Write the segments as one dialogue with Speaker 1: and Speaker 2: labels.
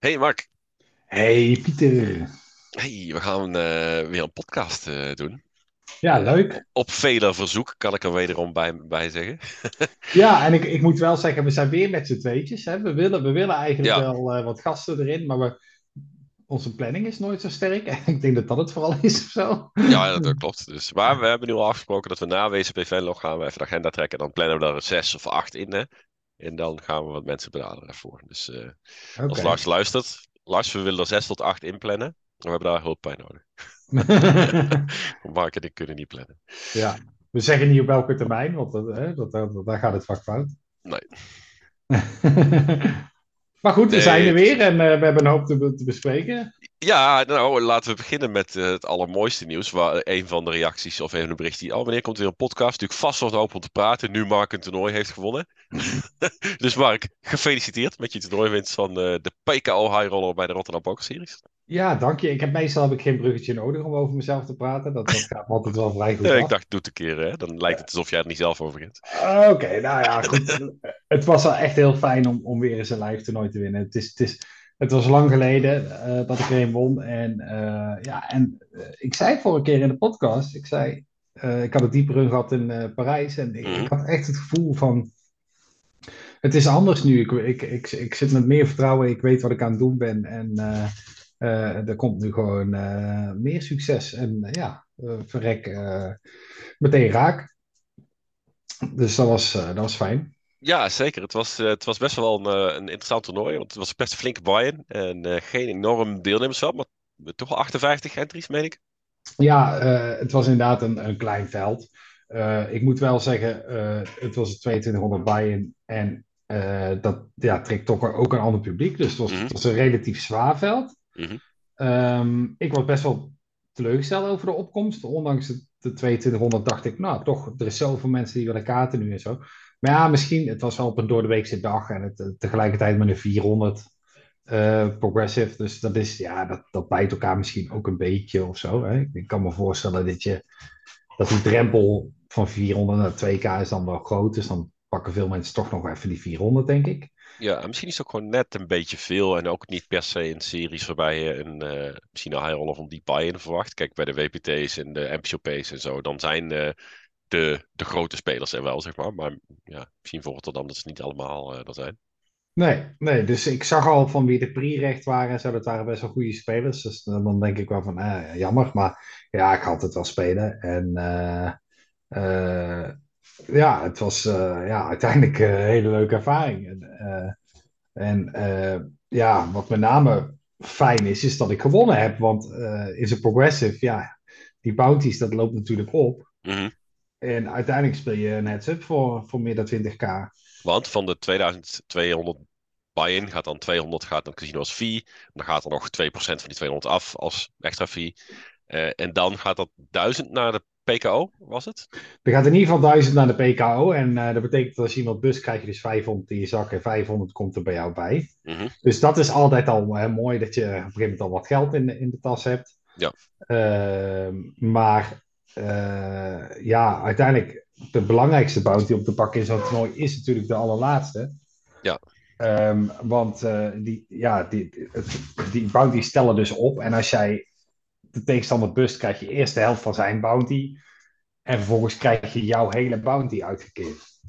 Speaker 1: Hey Mark,
Speaker 2: Hey Pieter.
Speaker 1: hey, we gaan eh, weer een podcast eh, doen.
Speaker 2: Ja, leuk.
Speaker 1: op vele verzoek, kan ik er wederom bij, bij zeggen.
Speaker 2: Ja, en ik, ik moet wel zeggen, we zijn weer met z'n tweetjes. Hè. We willen, we willen eigenlijk
Speaker 1: Ja,
Speaker 2: wel eh, wat gasten erin, maar we, onze planning is nooit zo sterk. ik denk dat dat het vooral is of zo.
Speaker 1: ja, dat, klopt. Dus, maar we hebben nu al afgesproken dat we na WCP Venlo gaan we even de agenda trekken. Dan plannen we er zes of acht in. Hè? En dan gaan we wat mensen benaderen ervoor. Dus eh, als. Lars luistert, Lars, we willen er zes tot acht in plannen. We hebben daar hulp bij nodig. Mark en ik kunnen niet plannen.
Speaker 2: Ja, we zeggen niet op welke termijn, want dat, hè, dat, dat, daar gaat het vaak fout.
Speaker 1: Nee,
Speaker 2: Maar goed, we zijn er weer en eh, we hebben een hoop te, be- te bespreken.
Speaker 1: Ja, nou, laten we beginnen met eh, het allermooiste nieuws. Waar een van de reacties of een van de berichten die... Oh, wanneer komt er weer een podcast? Natuurlijk vast wat hoop om te praten. Nu Mark een toernooi heeft gewonnen. Dus Mark, gefeliciteerd met je toernooiwinst van eh, de PKO High Roller bij de Rotterdam Poker Series.
Speaker 2: Ja, dank je. Ik heb, meestal heb ik geen bruggetje nodig om over mezelf te praten. Dat, dat gaat altijd wel vrij goed
Speaker 1: ik dacht, doe het een keer, hè? Dan lijkt het alsof jij er niet zelf over gaat.
Speaker 2: Oké, nou ja, goed. Het was wel echt heel fijn om, om weer eens een live toernooi te winnen. Het, is, het, is, het was lang geleden eh, dat ik er een won. En, eh, ja, en eh, ik zei vorige keer in de podcast, ik zei, ik had een diepe run gehad in Parijs. En ik,
Speaker 1: Mhm.
Speaker 2: ik had echt het gevoel van, het is anders nu. Ik, ik, ik, ik zit met meer vertrouwen, ik weet wat ik aan het doen ben. En er komt nu gewoon eh, meer succes. En eh, ja, eh, verrek, eh, meteen raak. Dus dat was, eh, dat was fijn.
Speaker 1: Ja, zeker. Het was, eh, het was best wel een, eh, een interessant toernooi. Want het was best een flinke buy-in. En eh, geen enorm deelnemersveld, maar toch wel 58 entries, meen ik.
Speaker 2: Ja, eh, het was inderdaad een, een klein veld. Eh, ik moet wel zeggen, eh, het was een 2200 buy-in en eh, dat ja, trekt toch ook een ander publiek. Dus het was,
Speaker 1: Mhm,
Speaker 2: het was een relatief zwaar veld.
Speaker 1: Mhm.
Speaker 2: Ehm, ik was best wel teleurgesteld over de opkomst. Ondanks de, de 2200 dacht ik, nou toch, er is zoveel mensen die willen kaarten nu en zo. Maar ja, misschien, het was wel op een doordeweekse dag en het, eh, tegelijkertijd met een 400 eh, progressive. Dus dat is, ja, dat, dat bijt elkaar misschien ook een beetje of zo. Hè? Ik, ik kan me voorstellen dat je, dat die drempel van 400 naar 2K is dan wel groot. Dus dan pakken veel mensen toch nog even die 400, denk ik.
Speaker 1: Ja, en misschien is het ook gewoon net een beetje veel. En ook niet per se in series waarbij je een, eh, misschien een high roller van die buy-in verwacht. Kijk, bij de WPT's en de MPOP's en zo, dan zijn eh, de, de grote spelers er wel, zeg maar. Maar ja, misschien voor Rotterdam dat ze niet allemaal eh er zijn.
Speaker 2: Nee, nee, dus ik zag al van wie de pre-recht waren en zo, dat waren best wel goede spelers. Dus dan dan denk ik wel van, eh, jammer, maar ja, ik had het wel spelen. En ja, het was eh, ja, uiteindelijk een hele leuke ervaring. En, eh, en eh, ja, wat met name fijn is, is dat ik gewonnen heb. Want eh in zijn progressive, ja, die bounties, dat loopt natuurlijk op.
Speaker 1: Mhm.
Speaker 2: En uiteindelijk speel je een heads-up voor, voor meer dan 20k.
Speaker 1: Want van de 2200 buy-in gaat dan 200 gaat dan casino als fee. Dan gaat er nog 2% van die 200 af als extra fee. Eh, en dan gaat dat 1000 naar de PKO, was het?
Speaker 2: Er gaat in ieder geval 1000 naar de PKO. En eh, dat betekent dat als je iemand bus krijg je dus 500 in je zak en 500 komt er bij jou bij.
Speaker 1: Mhm.
Speaker 2: Dus dat is altijd al hè, mooi dat je op een gegeven moment al wat geld in de, in de tas hebt.
Speaker 1: Ja.
Speaker 2: Ehm, maar eh, ja, uiteindelijk de belangrijkste bounty om te pakken in zo'n toernooi is natuurlijk de allerlaatste.
Speaker 1: Ja.
Speaker 2: Ehm, want eh, die, ja, die, het, die bounty stellen dus op. En als jij de tegenstander bust, krijg je eerst de helft van zijn bounty. En vervolgens krijg je jouw hele bounty uitgekeerd.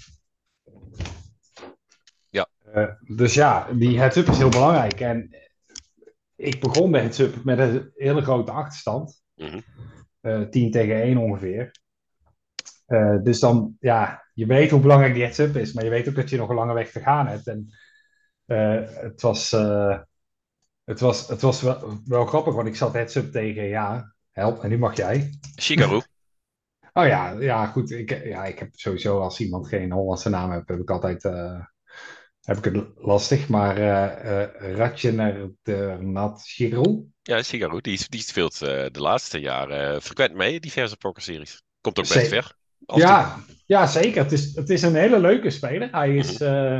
Speaker 1: Ja.
Speaker 2: Eh, dus ja, die heads-up is heel belangrijk. En ik begon de heads-up met een hele grote achterstand. Eh 10 tegen 1 ongeveer. Eh, dus dan, ja, je weet hoe belangrijk die heads-up is. Maar je weet ook dat je nog een lange weg te gaan hebt. En eh, het was, eh, het was, het was wel, wel grappig, want ik zat heads-up tegen, ja, help, en nu mag jij.
Speaker 1: Shikaru.
Speaker 2: Oh ja, ja goed. Ik, ja, ik heb sowieso als iemand geen Hollandse naam heeft, heb ik altijd eh, heb ik het lastig. Maar eh eh Ratjener de Nat Shigel.
Speaker 1: Ja, Shikaru, die, die speelt de laatste jaren frequent mee diverse pokerseries. Komt ook best ver. Toe.
Speaker 2: Ja, ja, zeker. Het is, het is een hele leuke speler. Hij is eh,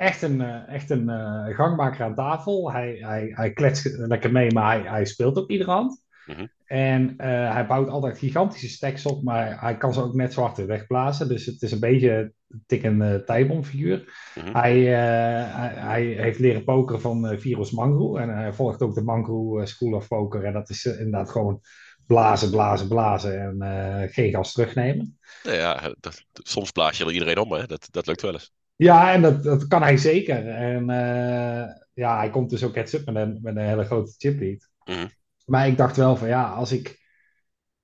Speaker 2: echt een, eh, echt een eh, gangmaker aan tafel. Hij, hij, hij kletst lekker mee, maar hij, hij speelt ook iedere hand.
Speaker 1: Mhm.
Speaker 2: En eh, hij bouwt altijd gigantische stacks op, maar hij kan ze ook net zo hard wegblazen. Dus het is een beetje een tikkende tijdbomfiguur.
Speaker 1: Mhm.
Speaker 2: Hij, hij, hij heeft leren pokeren van Virus Mangru. En hij volgt ook de Mangru eh, School of Poker. En dat is inderdaad gewoon blazen, blazen, blazen en geen gas terugnemen.
Speaker 1: Nou ja, dat- soms blaas je er iedereen om, hè? Dat, dat lukt wel eens.
Speaker 2: Ja, en dat, dat kan hij zeker. En eh, ja, hij komt dus ook heads-up met een, met een hele grote chiplead.
Speaker 1: Mhm.
Speaker 2: Maar ik dacht wel van ja, als ik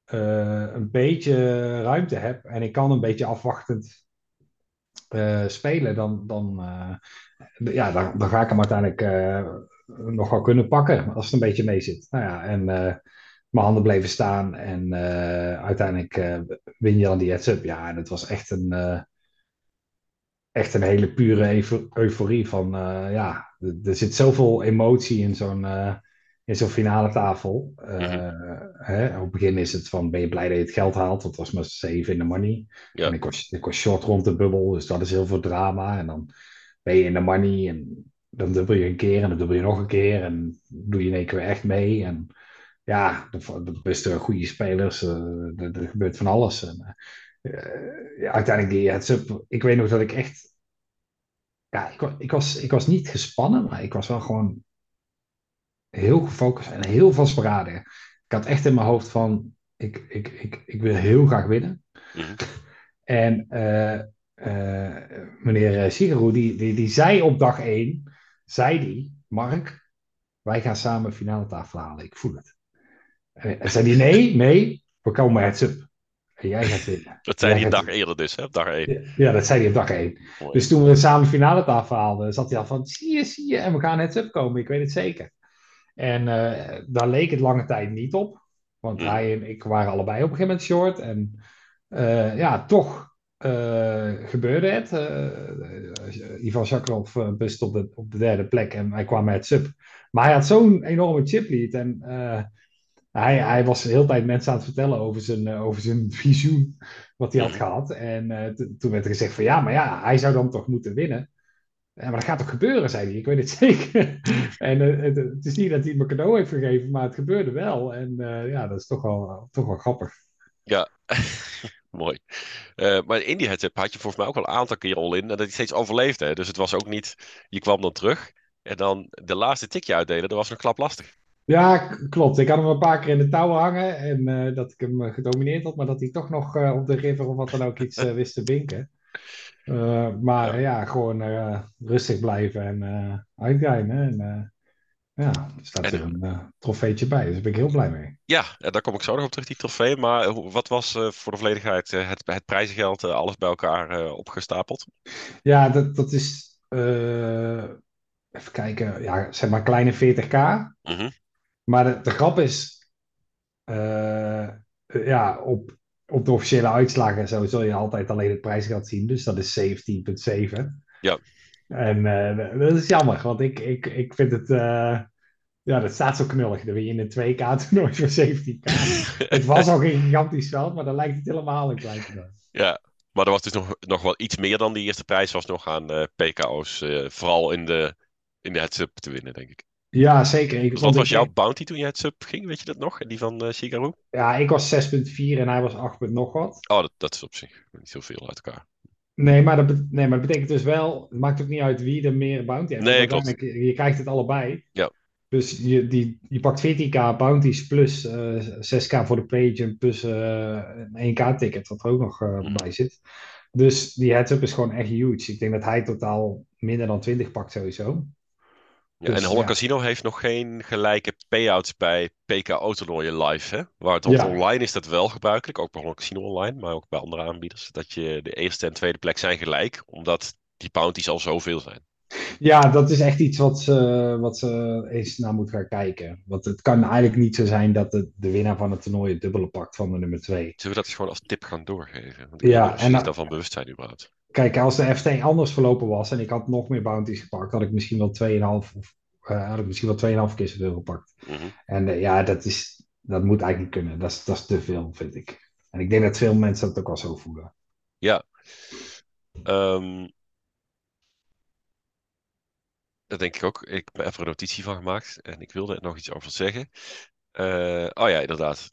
Speaker 2: eh, een beetje ruimte heb en ik kan een beetje afwachtend eh, spelen, dan, dan, ja, dan, dan ga ik hem uiteindelijk nog wel kunnen pakken als het een beetje mee zit. Nou ja, en mijn handen bleven staan en uiteindelijk win je dan die heads-up. Ja, en het was echt een, echt een hele pure eufo- euforie van eh, ja, er, zit zoveel emotie in zo'n eh, in zo'n finale tafel. Eh,
Speaker 1: Mhm.
Speaker 2: hè, op het begin is het van ben je blij dat je het geld haalt, het was maar 7 in de money.
Speaker 1: Ja.
Speaker 2: En ik was, ik was short rond de bubbel, dus dat is heel veel drama. En dan ben je in de money en dan dubbel je een keer en dan dubbel je nog een keer en doe je in één keer echt mee. En ja, de, de beste goede spelers, er, gebeurt van alles. En, ja, uiteindelijk die heads-up, ik weet nog dat ik echt, ja, ik, ik, was, ik was niet gespannen, maar ik was wel gewoon heel gefocust en heel vastberaden. Ik had echt in mijn hoofd van, ik, ik, ik, ik wil heel graag winnen.
Speaker 1: Mhm.
Speaker 2: En eh, eh, meneer Shigeru, die, die, die zei op dag één, zei die, Mark, wij gaan samen finale tafel halen, ik voel het. En zei hij, nee, nee, we komen heads-up. En jij gaat winnen.
Speaker 1: Dat zei hij een
Speaker 2: het-
Speaker 1: dag eerder dus, hè? Op dag 1.
Speaker 2: Ja, dat zei hij op dag één.
Speaker 1: Mooi.
Speaker 2: Dus toen we samen finale tafel haalden, zat hij al van, zie je, zie je, en we gaan heads-up komen, ik weet het zeker. En eh, daar leek het lange tijd niet op, want
Speaker 1: Mhm.
Speaker 2: hij en ik waren allebei op een gegeven moment short. En eh, ja, toch eh, gebeurde het. Eh, Ivan Shakrov uh, best op de, op de derde plek en hij kwam met sub. Maar hij had zo'n enorme chiplead en eh, hij, hij was de hele tijd mensen aan het vertellen over zijn, eh, over zijn visioen wat hij had gehad. En eh, toen werd er gezegd van ja, maar ja, hij zou dan toch moeten winnen. Ja, maar dat gaat toch gebeuren, zei hij. Ik weet het zeker. en eh, het, het is niet dat hij me cadeau heeft gegeven, maar het gebeurde wel. En ja, dat is toch wel, toch wel grappig.
Speaker 1: Ja, mooi. Maar in die heads-up had je volgens mij ook wel een aantal keer al in en dat hij steeds overleefde. Hè? Dus het was ook niet, je kwam dan terug en dan de laatste tikje uitdelen, dat was een klap lastig.
Speaker 2: Ja, klopt. Ik had hem een paar keer in de touwen hangen en eh, dat ik hem eh, gedomineerd had, maar dat hij toch nog eh, op de river of wat dan ook iets wist te binken. Maar
Speaker 1: Ja.
Speaker 2: gewoon rustig blijven en uitrijden. En ja, er staat
Speaker 1: En-
Speaker 2: er een trofeetje bij, dus daar ben ik heel blij mee.
Speaker 1: Ja, daar kom ik zo nog op terug, die trofee. Maar wat was voor de volledigheid het, het prijzengeld, alles bij elkaar opgestapeld?
Speaker 2: Ja, dat, dat is, even kijken, ja, zeg maar kleine 40k.
Speaker 1: Mhm.
Speaker 2: Maar de, de grap is, eh, ja, op, op de officiële uitslagen en zo zul je altijd alleen het prijsgeld zien. Dus dat is 17,7.
Speaker 1: Ja.
Speaker 2: En eh, dat is jammer, want ik, ik, ik vind het, eh, ja, dat staat zo knullig. Dan win je in een 2K-toernooi voor 17K. het was al geen gigantisch veld, maar dan lijkt het helemaal een klein toernooi.
Speaker 1: Ja, maar er was dus nog, nog wel iets meer dan die eerste prijs was nog aan PKO's. vooral in de, in de heads-up te winnen, denk ik.
Speaker 2: Ja, zeker. Ik,
Speaker 1: wat was
Speaker 2: ik-
Speaker 1: jouw bounty toen je heads-up ging? Weet je dat nog? En die van eh Shigeru?
Speaker 2: Ja, ik was 6,4 en hij was 8, punt nog wat.
Speaker 1: Oh, dat, dat is op zich niet zoveel uit elkaar.
Speaker 2: Nee maar, dat, nee, maar dat betekent dus wel, het maakt ook niet uit wie er meer bounty heeft.
Speaker 1: Nee, klopt.
Speaker 2: Je krijgt het allebei.
Speaker 1: Ja.
Speaker 2: Dus je, die, je pakt 14k bounties plus eh 6k voor de page plus eh, een 1k-ticket, wat er ook nog eh,
Speaker 1: Mhm.
Speaker 2: bij zit. Dus die heads-up is gewoon echt huge. Ik denk dat hij totaal minder dan 20 pakt sowieso.
Speaker 1: Ja,
Speaker 2: Dus,
Speaker 1: en Holland
Speaker 2: ja.
Speaker 1: Casino heeft nog geen gelijke payouts bij PKO-toernooien live, hè? Waar het
Speaker 2: Ja.
Speaker 1: online is dat wel gebruikelijk, ook bij Holland Casino online, maar ook bij andere aanbieders, dat je de eerste en tweede plek zijn gelijk, omdat die bounties al zoveel zijn.
Speaker 2: Ja, dat is echt iets wat ze, wat ze eens naar moet gaan kijken. Want het kan eigenlijk niet zo zijn dat de, de winnaar van het toernooi het dubbele pakt van de nummer 2.
Speaker 1: Zullen we dat eens gewoon als tip gaan doorgeven? Want ik
Speaker 2: Ja, en
Speaker 1: daarvan bewust zijn überhaupt.
Speaker 2: Kijk, als de FT anders verlopen was en ik had nog meer bounties gepakt, had ik misschien wel 2,5 of eh, had ik misschien wel 2,5 keer zoveel gepakt.
Speaker 1: Mhm.
Speaker 2: En eh, ja, dat, is, dat moet eigenlijk niet kunnen. Dat is, dat is te veel, vind ik. En ik denk dat veel mensen dat ook wel zo voelen.
Speaker 1: Ehm, dat denk ik ook. Ik heb er even een notitie van gemaakt en ik wilde er nog iets over zeggen. Eh, oh ja, inderdaad.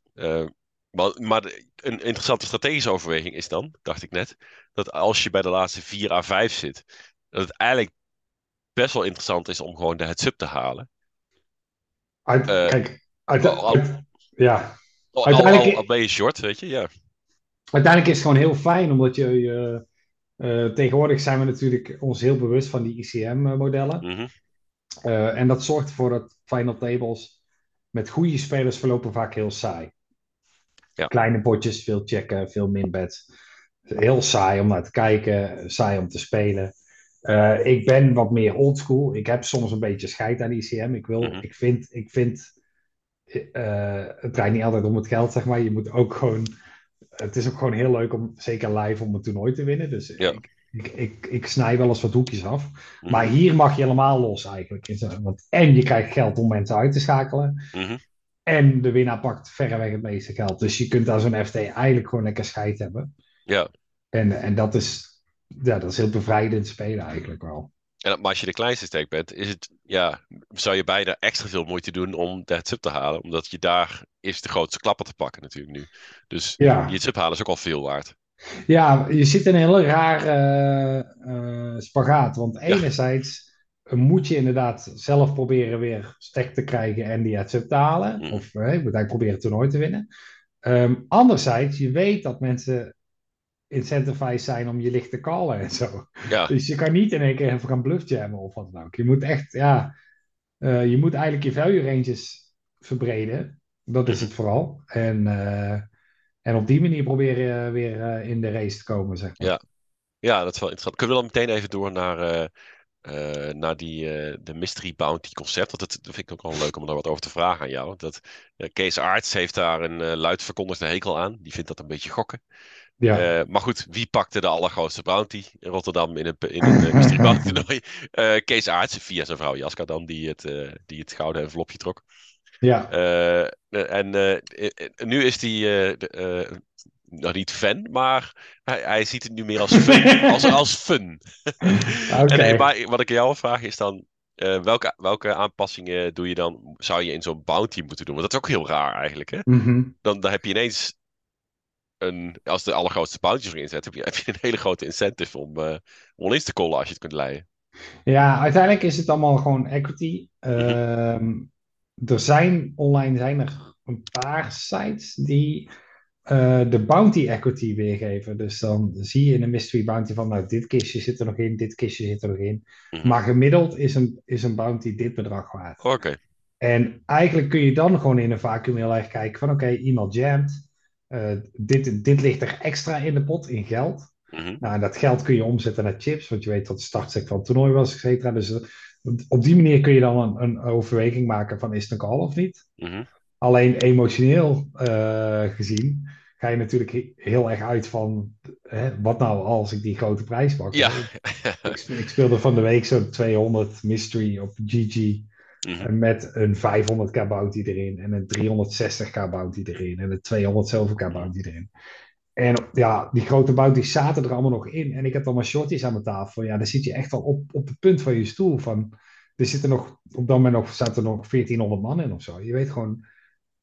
Speaker 1: Maar maar een interessante strategische overweging is dan, dacht ik net, dat als je bij de laatste 4 à 5 zit, dat het eigenlijk best wel interessant is om gewoon de heads-up te halen.
Speaker 2: Uit,
Speaker 1: Eh,
Speaker 2: kijk, uit,
Speaker 1: al- al-
Speaker 2: uit- ja.
Speaker 1: Al,
Speaker 2: Uiteindelijk-
Speaker 1: al- ben je short, weet je, ja.
Speaker 2: Uiteindelijk is het gewoon heel fijn, omdat je, je eh, tegenwoordig zijn we natuurlijk ons heel bewust van die ICM-modellen.
Speaker 1: Mhm.
Speaker 2: Eh, en dat zorgt ervoor dat final tables met goede spelers verlopen vaak heel saai.
Speaker 1: Ja.
Speaker 2: Kleine potjes, veel checken, veel minbets. Heel saai om naar te kijken, saai om te spelen. Eh, ik ben wat meer oldschool. Ik heb soms een beetje scheid aan ICM. Ik, wil,
Speaker 1: Mhm.
Speaker 2: ik vind, ik vind eh, het draait niet altijd om het geld, zeg maar. Je moet ook gewoon. Het is ook gewoon heel leuk om, zeker live, om een toernooi te winnen. Dus
Speaker 1: Ja.
Speaker 2: ik, ik, ik, ik snij wel eens wat hoekjes af.
Speaker 1: Mhm.
Speaker 2: Maar hier mag je helemaal los eigenlijk. Want en je krijgt geld om mensen uit te schakelen.
Speaker 1: Mhm.
Speaker 2: En de winnaar pakt verreweg het meeste geld. Dus je kunt aan zo'n FT eigenlijk gewoon lekker scheid hebben.
Speaker 1: Ja.
Speaker 2: En, en dat, is, ja, dat is heel bevrijdend spelen eigenlijk wel.
Speaker 1: En, maar als je de kleinste stack bent, is het, ja, zou je bijna extra veel moeite doen om de heads-up te halen. Omdat je daar is de grootste klapper te pakken natuurlijk nu. Dus
Speaker 2: Ja.
Speaker 1: die heads-up halen is ook al veel waard.
Speaker 2: Ja, je zit in een hele rare eh, spagaat. Want enerzijds moet je inderdaad zelf proberen weer stek te krijgen en die te halen.
Speaker 1: Mhm.
Speaker 2: Of eh, moet eigenlijk proberen het toernooi te winnen. Ehm, anderzijds, je weet dat mensen incentivized zijn om je licht te callen en zo.
Speaker 1: Ja,
Speaker 2: Dus je kan niet in één keer even gaan bluffjammen of wat dan ook. Je moet echt, ja, eh, je moet eigenlijk je value ranges verbreden. Dat is het vooral. En, eh, en op die manier proberen weer eh, in de race te komen, zeg maar.
Speaker 1: Ja. ja, dat is wel interessant. Kunnen we dan meteen even door naar, eh, naar die, eh, de Mystery Bounty concept? Want dat, dat vind ik ook wel leuk om daar wat over te vragen aan jou. Dat, eh, Kees Aarts heeft daar een luid verkondigde hekel aan. Die vindt dat een beetje gokken.
Speaker 2: Ja,
Speaker 1: maar goed, wie pakte de allergrootste bounty in Rotterdam in een, in een mystery bounty toernooi? Kees Aarts, via zijn vrouw Jaska dan, die het, die het gouden envelopje trok.
Speaker 2: ja.
Speaker 1: En nu is de, nou niet fan, maar hij, hij ziet het nu meer als fun. als, als fun.
Speaker 2: Oké.
Speaker 1: En, maar wat ik aan jou vraag is dan, eh, welke, welke aanpassingen doe je dan, zou je in zo'n bounty moeten doen? Want dat is ook heel raar eigenlijk, hè?
Speaker 2: Mhm.
Speaker 1: Dan, dan heb je ineens een, als de allergrootste bounties erin zet, heb je, heb je een hele grote incentive om, eh om te callen als je het kunt leiden.
Speaker 2: Ja, uiteindelijk is het allemaal gewoon equity. Ehm, er zijn online zijn er een paar sites die eh, de bounty equity weergeven. Dus dan zie je in een mystery bounty van, nou, dit kistje zit er nog in, dit kistje zit er nog in.
Speaker 1: Mhm.
Speaker 2: Maar gemiddeld is een, is een bounty dit bedrag waard.
Speaker 1: Oké.
Speaker 2: En eigenlijk kun je dan gewoon in een vacuüm heel erg kijken van, oké, iemand jamt. Eh, dit, dit ligt er extra in de pot in geld.
Speaker 1: Mhm.
Speaker 2: Nou, en dat geld kun je omzetten naar chips, want je weet wat de startsec van het toernooi was, et cetera. Dus eh, op die manier kun je dan een, een overweging maken van is het een call of niet.
Speaker 1: Mhm.
Speaker 2: Alleen emotioneel gezien ga je natuurlijk he- heel erg uit van hè, wat nou als ik die grote prijs pak.
Speaker 1: Ja.
Speaker 2: Ik, spe- ik speelde van de week zo'n 200 mystery op GG
Speaker 1: Mhm.
Speaker 2: met een 500k bounty erin en een 360k bounty erin en een 200 zoveel k bounty erin. En ja, die grote bounties zaten er allemaal nog in. En ik heb allemaal shorties aan mijn tafel. Ja, dan zit je echt al op, op het punt van je stoel. Van, er zitten nog, op dat moment nog, zaten er nog 1400 man in of zo. Je weet gewoon,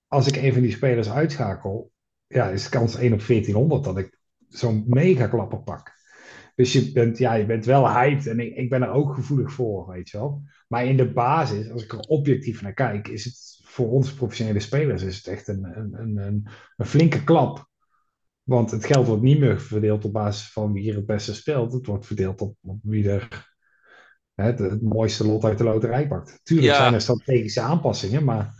Speaker 2: als ik een van die spelers uitschakel, ja, is kans 1 op 1400 dat ik zo'n mega klapper pak. Dus je bent, ja, je bent wel hyped en ik, ik ben er ook gevoelig voor, weet je wel. Maar in de basis, als ik er objectief naar kijk, is het voor ons professionele spelers is het echt een, een, een, een, een flinke klap. Want het geld wordt niet meer verdeeld op basis van wie er het beste speelt. Het wordt verdeeld op, op wie er hè, het, het mooiste lot uit de loterij pakt. Tuurlijk
Speaker 1: Ja.
Speaker 2: zijn er strategische aanpassingen, maar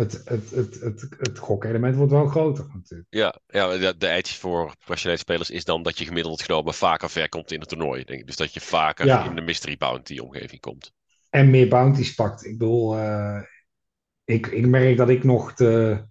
Speaker 2: het, het, het, het, het gokelement wordt wel groter natuurlijk.
Speaker 1: Ja, ja de, edge voor professionele spelers is dan dat je gemiddeld genomen vaker ver komt in het toernooi. Denk ik. Dus dat je vaker
Speaker 2: Ja.
Speaker 1: in de mystery bounty omgeving komt.
Speaker 2: En meer bounties pakt. Ik bedoel, eh, ik, ik merk dat ik nog te,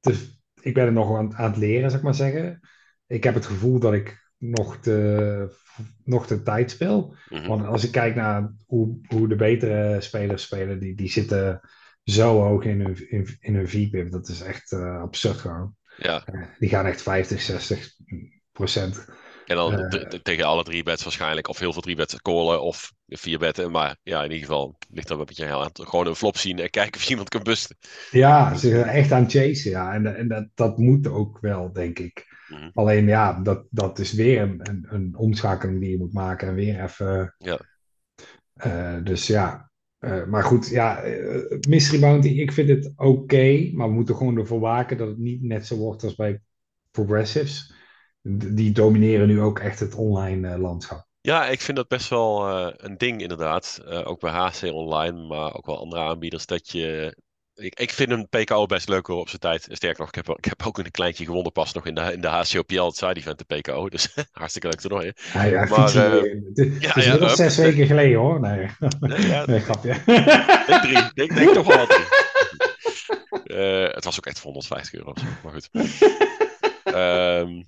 Speaker 2: te ik ben er nog aan, aan het leren, zeg maar zeggen. Ik heb het gevoel dat ik nog te, nog te tijd speel.
Speaker 1: Mhm.
Speaker 2: Want als ik kijk naar hoe, hoe de betere spelers spelen, die, die zitten zo hoog in hun, in, in hun VPIP. Dat is echt eh, absurd gewoon.
Speaker 1: Ja,
Speaker 2: Die gaan echt 50, 60 procent.
Speaker 1: En dan
Speaker 2: Eh,
Speaker 1: tegen alle drie bets waarschijnlijk, of heel veel drie bets callen, of vier betten. Maar ja, in ieder geval ligt er een beetje aan. Gewoon een flop zien en kijken of iemand kan busten.
Speaker 2: ja, ze zijn echt aan het chasen, ja. En, en dat, dat moet ook wel, denk ik.
Speaker 1: Mhm.
Speaker 2: Alleen ja, dat, dat is weer een, een, een omschakeling die je moet maken en weer even.
Speaker 1: Ja.
Speaker 2: Eh, dus ja. Eh, maar goed, ja, eh, Mystery Bounty, ik vind het oké, maar we moeten gewoon ervoor waken dat het niet net zo wordt als bij Progressives. Die domineren nu ook echt het online eh, landschap.
Speaker 1: Ja, ik vind dat best wel een ding inderdaad. Ook bij HC Online, maar ook wel andere aanbieders. Dat je... Ik, ik vind een PKO best leuk hoor op zijn tijd. Sterker nog, ik heb, ik heb ook een kleintje gewonnen pas nog in de, in de HCOPL, het side event, de PKO. Dus hartstikke leuk toernooi. hè.
Speaker 2: Ja, ja,
Speaker 1: Maar, eh,
Speaker 2: weer. het, is-
Speaker 1: ja, ja,
Speaker 2: zes weken geleden hoor. Nee,
Speaker 1: Nee, ja,
Speaker 2: nee grapje.
Speaker 1: ik denk drie. Denk, denk toch wel drie. Eh, het was ook echt voor 150 euro maar goed. Ehm,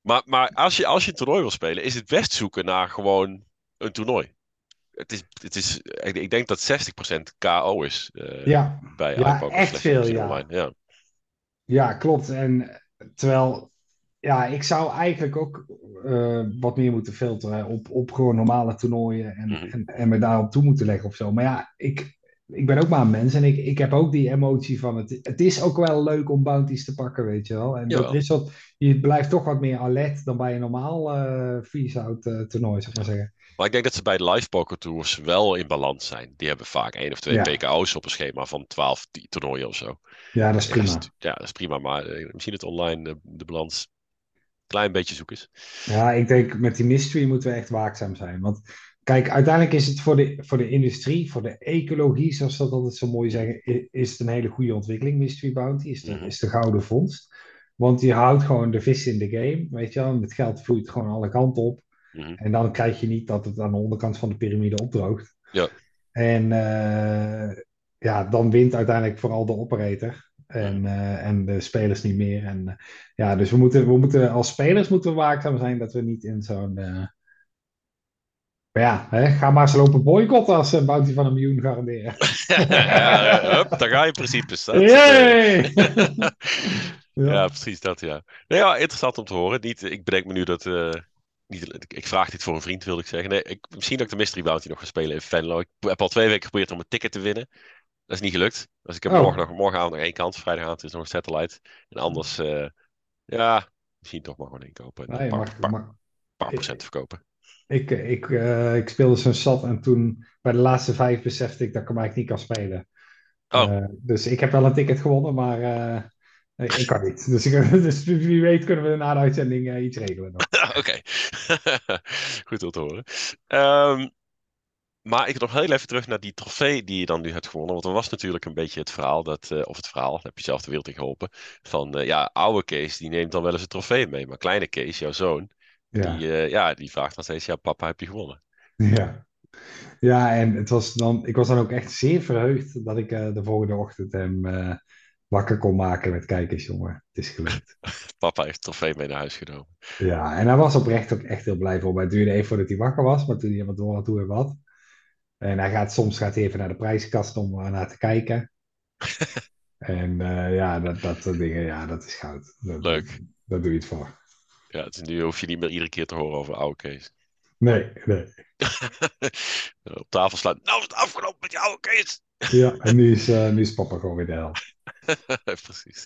Speaker 1: maar maar als, je, als je een toernooi wil spelen, is het best zoeken naar gewoon een toernooi. Het is, het is, ik, ik denk dat 60% KO is eh,
Speaker 2: Ja,
Speaker 1: bij
Speaker 2: Ja, echt veel, ja.
Speaker 1: Online. Ja.
Speaker 2: ja, klopt. En terwijl, ja, ik zou eigenlijk ook eh, wat meer moeten filteren op, op gewoon normale toernooien en,
Speaker 1: Mhm.
Speaker 2: en, en me daarop toe moeten leggen of zo. Maar ja, ik, ik ben ook maar een mens en ik, ik heb ook die emotie van het. Het is ook wel leuk om bounties te pakken, weet je wel. En dat is wat, je blijft toch wat meer alert dan bij een normaal freeze-out eh, toernooi, zou ik maar zeggen.
Speaker 1: Maar ik denk dat ze bij de live poker tours wel in balans zijn. Die hebben vaak één of twee
Speaker 2: Ja.
Speaker 1: PKO's op een schema van 12 ti- toernooien of zo.
Speaker 2: Ja, dat is
Speaker 1: Ja,
Speaker 2: prima.
Speaker 1: dat is- ja, dat is prima. Maar eh, misschien het online eh, de balans een klein beetje zoeken is.
Speaker 2: Ja, ik denk met die mystery moeten we echt waakzaam zijn. Want kijk, uiteindelijk is het voor de, voor de industrie, voor de ecologie, zoals ze dat altijd zo mooi zeggen, is het een hele goede ontwikkeling, Mystery Bounty, is de,
Speaker 1: Mhm.
Speaker 2: is de gouden vondst. Want je houdt gewoon de vis in de game, weet je wel. En het geld vloeit gewoon alle kanten op.
Speaker 1: Mhm.
Speaker 2: En dan krijg je niet dat het aan de onderkant van de piramide opdroogt.
Speaker 1: Ja.
Speaker 2: En eh, ja, dan wint uiteindelijk vooral de operator. En, eh, en de spelers niet meer. En eh, ja, dus we moeten, we moeten als spelers moeten we waakzaam zijn dat we niet in zo'n. Maar ja, hè, ga maar eens lopen boycotten als ze een bounty van een miljoen garanderen.
Speaker 1: ja, hup, daar ga je in principe. Ja, precies dat, ja. Nee, ja, interessant om te horen. Niet, ik bedenk me nu dat... niet, ik- vraag dit voor een vriend, wilde ik zeggen. Nee, ik, misschien dat ik de Mystery Bounty nog ga spelen in Venlo. Ik heb al twee weken geprobeerd om een ticket te winnen. Dat is niet gelukt. Dus ik heb
Speaker 2: Oh.
Speaker 1: morgen nog, morgenavond nog één kans. Vrijdagavond is nog een satellite. En anders, eh, ja, misschien toch maar gewoon inkopen. En
Speaker 2: Nee,
Speaker 1: een paar, procent verkopen.
Speaker 2: ik, ik, eh, ik speelde zo'n sat en toen bij de laatste vijf besefte ik dat ik hem eigenlijk niet kan spelen.
Speaker 1: Oh.
Speaker 2: Eh, dus ik heb wel een ticket gewonnen, maar ik, kan niet. Dus, ik, dus wie weet kunnen we na de uitzending eh, iets regelen.
Speaker 1: Oké. Goed om te horen. Ehm, maar ik nog heel even terug naar die trofee die je dan nu hebt gewonnen. Want er was natuurlijk een beetje het verhaal, dat, eh, of het verhaal, daar heb je zelf de wereld in geholpen. Van eh, ja, oude Kees die neemt dan wel eens een trofee mee. Maar kleine Kees, jouw zoon,
Speaker 2: Ja.
Speaker 1: die, ja, die vraagt dan steeds: ja, papa, heb je gewonnen?
Speaker 2: Ja. ja, en het was dan, ik was dan ook echt zeer verheugd dat ik de volgende ochtend hem wakker kon maken met kijkers, jongen. Het is gelukt.
Speaker 1: Papa heeft een trofee mee naar huis genomen.
Speaker 2: Ja, en hij was oprecht ook echt heel blij voor. Maar het duurde even voordat hij wakker was, maar toen hij wat door had hoe en wat. En hij gaat soms gaat hij even naar de prijskast om er naar te kijken. En eh, ja, dat, dat soort dingen, ja, dat is goud. Dat,
Speaker 1: Leuk.
Speaker 2: Daar doe je het voor.
Speaker 1: Ja, dus nu hoef je niet meer iedere keer te horen over oude Kees.
Speaker 2: Nee, nee.
Speaker 1: Op tafel slaan. Nou is het afgelopen met die oude Kees.
Speaker 2: Ja, en nu is, eh, nu is papa gewoon weer de hel.
Speaker 1: Precies.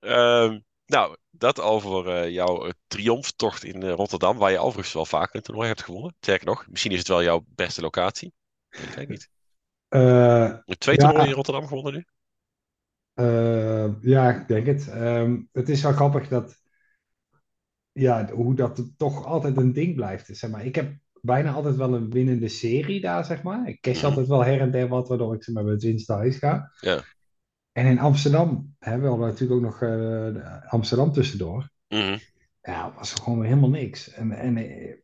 Speaker 1: Ehm, nou, dat over eh, jouw eh, triomftocht in eh, Rotterdam, waar je overigens wel vaker een toernooi hebt gewonnen. Sterker nog, misschien is het wel jouw beste locatie. Ik weet niet. Hebt twee
Speaker 2: Ja.
Speaker 1: toernooien in Rotterdam gewonnen nu.
Speaker 2: Ja, ik denk het. Ehm, het is wel grappig dat, ja, hoe dat toch altijd een ding blijft. Zeg maar, ik heb bijna altijd wel een winnende serie daar, zeg maar. Ik cash
Speaker 1: Mhm.
Speaker 2: altijd wel her en der wat, waardoor ik zeg maar, met winst naar huis ga.
Speaker 1: Ja.
Speaker 2: En in Amsterdam we hadden natuurlijk ook nog eh, Amsterdam tussendoor.
Speaker 1: Mhm.
Speaker 2: Ja, was er gewoon helemaal niks. En, en eh,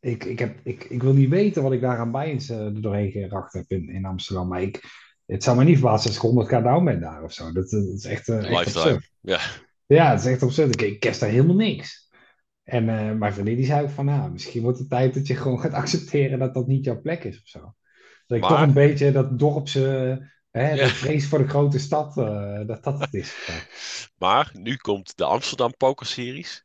Speaker 2: ik, ik, heb, ik, ik wil niet weten wat ik daar aan bijens eh, er doorheen geracht heb in, in Amsterdam. Maar ik, het zou me niet verbazen als ik 100k down ben daar of zo. Dat, dat is echt, echt
Speaker 1: Lifetime.
Speaker 2: absurd.
Speaker 1: Ja.
Speaker 2: Ja, het is echt absurd. Ik, ik kerst daar helemaal niks. En eh, mijn vriendin die zei ook van, nou, misschien wordt het tijd dat je gewoon gaat accepteren dat dat niet jouw plek is of zo. Dat ik
Speaker 1: Maar-
Speaker 2: toch een beetje dat dorpse, hè,
Speaker 1: Ja.
Speaker 2: vrees voor de grote stad, eh, dat dat het is.
Speaker 1: Maar nu komt de Amsterdam Poker Series.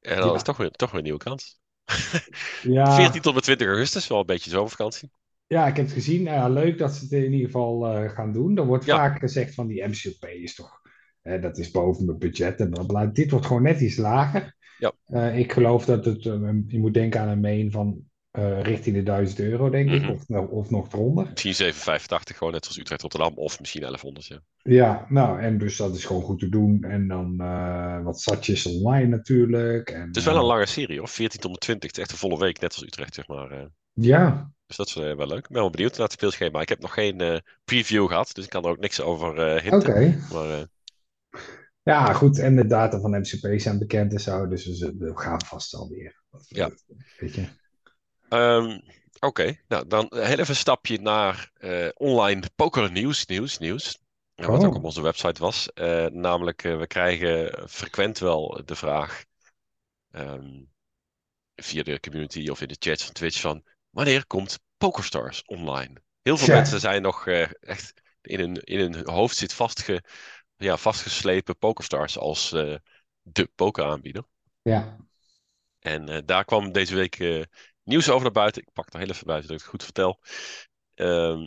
Speaker 1: En dan
Speaker 2: Ja.
Speaker 1: is toch weer, toch weer een nieuwe kans.
Speaker 2: Ja,
Speaker 1: 14 tot en met 20 augustus, wel een beetje zomervakantie.
Speaker 2: ja, ik heb het gezien. Nou leuk dat ze het in ieder geval eh, gaan doen. Er wordt
Speaker 1: Ja.
Speaker 2: vaak gezegd van die MCP is toch, dat is boven mijn budget en. Dit wordt gewoon net iets lager.
Speaker 1: Ja.
Speaker 2: Eh, ik geloof dat het, je moet denken aan een main van eh, richting de 1000 euro, denk ik,
Speaker 1: Mhm.
Speaker 2: of, nog- of nog eronder.
Speaker 1: Misschien 785, gewoon net zoals Utrecht Rotterdam, of misschien 1100. Ja.
Speaker 2: Ja, nou, en dus dat is gewoon goed te doen. En dan eh, wat satjes online natuurlijk. En,
Speaker 1: Het is wel
Speaker 2: eh,
Speaker 1: een lange serie hoor, 14 tot en met 20. Het is echt een volle week, net als Utrecht, zeg maar. eh.
Speaker 2: Ja,
Speaker 1: Dus dat is eh, wel leuk. Ik ben wel benieuwd naar het speelschema. Ik heb nog geen eh, preview gehad, dus ik kan er ook niks over eh hinten.
Speaker 2: oké.
Speaker 1: Maar eh,
Speaker 2: Ja, goed. En de data van MCP zijn bekend en zo. Dus we gaan vast alweer.
Speaker 1: Ja.
Speaker 2: Weet je.
Speaker 1: Ehm, Oké, nou dan heel even een stapje naar eh, online poker nieuws, nieuws, nieuws. Ja, wat
Speaker 2: Oh.
Speaker 1: ook op onze website was. Eh, namelijk, eh, we krijgen frequent wel de vraag ehm, via de community of in de chats van Twitch van wanneer komt PokerStars online? Heel veel mensen zijn nog echt in hun, in hun hoofd zit vastge, ja, vastgeslepen PokerStars als de pokeraanbieder.
Speaker 2: Ja.
Speaker 1: En daar kwam deze week nieuws over naar buiten. Ik pak er heel even buiten dat ik het goed vertel. Ehm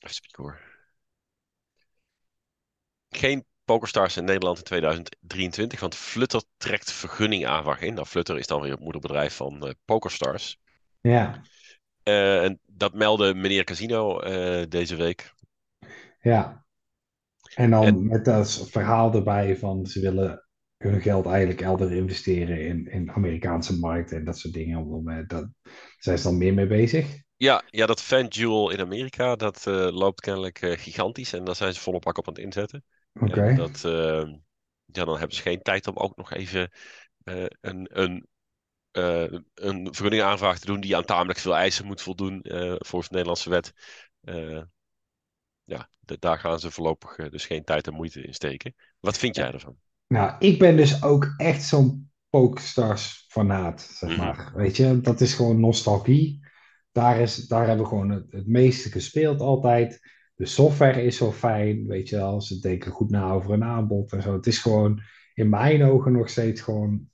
Speaker 1: even spieken hoor. Geen PokerStars in Nederland in 2023, want Flutter trekt vergunningaanvraag in. Nou, Flutter is dan weer het moederbedrijf van eh, PokerStars.
Speaker 2: Ja.
Speaker 1: Eh, en dat meldde meneer Casino eh, deze week.
Speaker 2: Ja. En dan
Speaker 1: En-
Speaker 2: met dat verhaal erbij van ze willen hun geld eigenlijk elders investeren in, in Amerikaanse markt en dat soort dingen. Om, eh, dat, zijn ze dan meer mee bezig?
Speaker 1: Ja, ja dat FanDuel in Amerika, dat eh, loopt kennelijk eh, gigantisch. En daar zijn ze volop pak op aan het inzetten.
Speaker 2: Oké.
Speaker 1: Dat, ja, dan hebben ze geen tijd om ook nog even een, een, een vergunningaanvraag te doen die aan tamelijk veel eisen moet voldoen volgens de Nederlandse wet. Ja, daar gaan ze voorlopig dus geen tijd en moeite in steken. Wat vind jij ervan?
Speaker 2: Nou, ik ben dus ook echt zo'n PokerStars fanaat, zeg
Speaker 1: Mhm.
Speaker 2: maar. Weet je, dat is gewoon nostalgie. Daar, is, daar hebben we gewoon het, het meeste gespeeld altijd. De software is zo fijn, weet je wel. Ze denken goed na over een aanbod en zo. Het is gewoon in mijn ogen nog steeds gewoon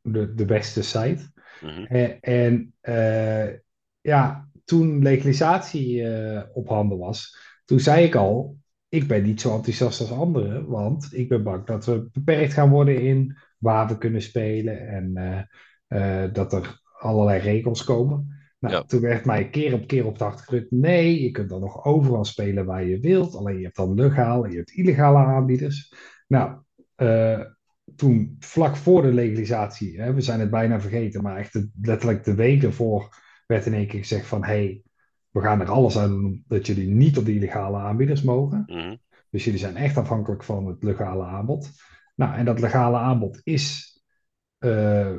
Speaker 2: de, de beste site.
Speaker 1: Mhm.
Speaker 2: En, en eh, ja, toen legalisatie eh, op handen was, toen zei ik al, ik ben niet zo enthousiast als anderen, want ik ben bang dat we beperkt gaan worden in waar we kunnen spelen en eh, eh, dat er allerlei regels komen. Nou,
Speaker 1: Ja.
Speaker 2: toen werd mij keer op keer op de gedrukt, nee, je kunt dan nog overal spelen waar je wilt, alleen je hebt dan legaal en je hebt illegale aanbieders. Nou, eh, toen vlak voor de legalisatie, hè, we zijn het bijna vergeten, maar echt de- letterlijk de week ervoor werd in één keer gezegd van hey, we gaan er alles aan doen dat jullie niet op die illegale aanbieders mogen.
Speaker 1: Mhm.
Speaker 2: Dus jullie zijn echt afhankelijk van het legale aanbod. Nou, en dat legale aanbod is eh,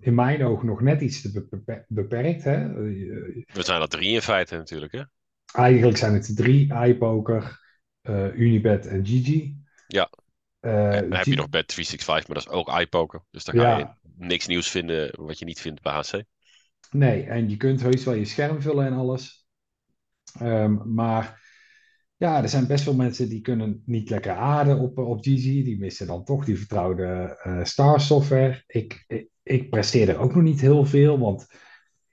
Speaker 2: in mijn ogen nog net iets te beper- beperkt. Hè?
Speaker 1: We zijn er drie in feite natuurlijk, hè?
Speaker 2: Eigenlijk zijn het drie, iPoker, eh, Unibet en Gigi.
Speaker 1: Ja.
Speaker 2: Eh,
Speaker 1: En dan heb je nog Bet 365, maar dat is ook iPoker. Dus daar ga
Speaker 2: Ja.
Speaker 1: je niks nieuws vinden wat je niet vindt bij HC.
Speaker 2: Nee, en je kunt heus wel je scherm vullen en alles. Ehm, maar ja, er zijn best wel mensen die kunnen niet lekker aarden op, op Gigi. Die missen dan toch die vertrouwde eh Star software. Ik, ik, presteer er ook nog niet heel veel, want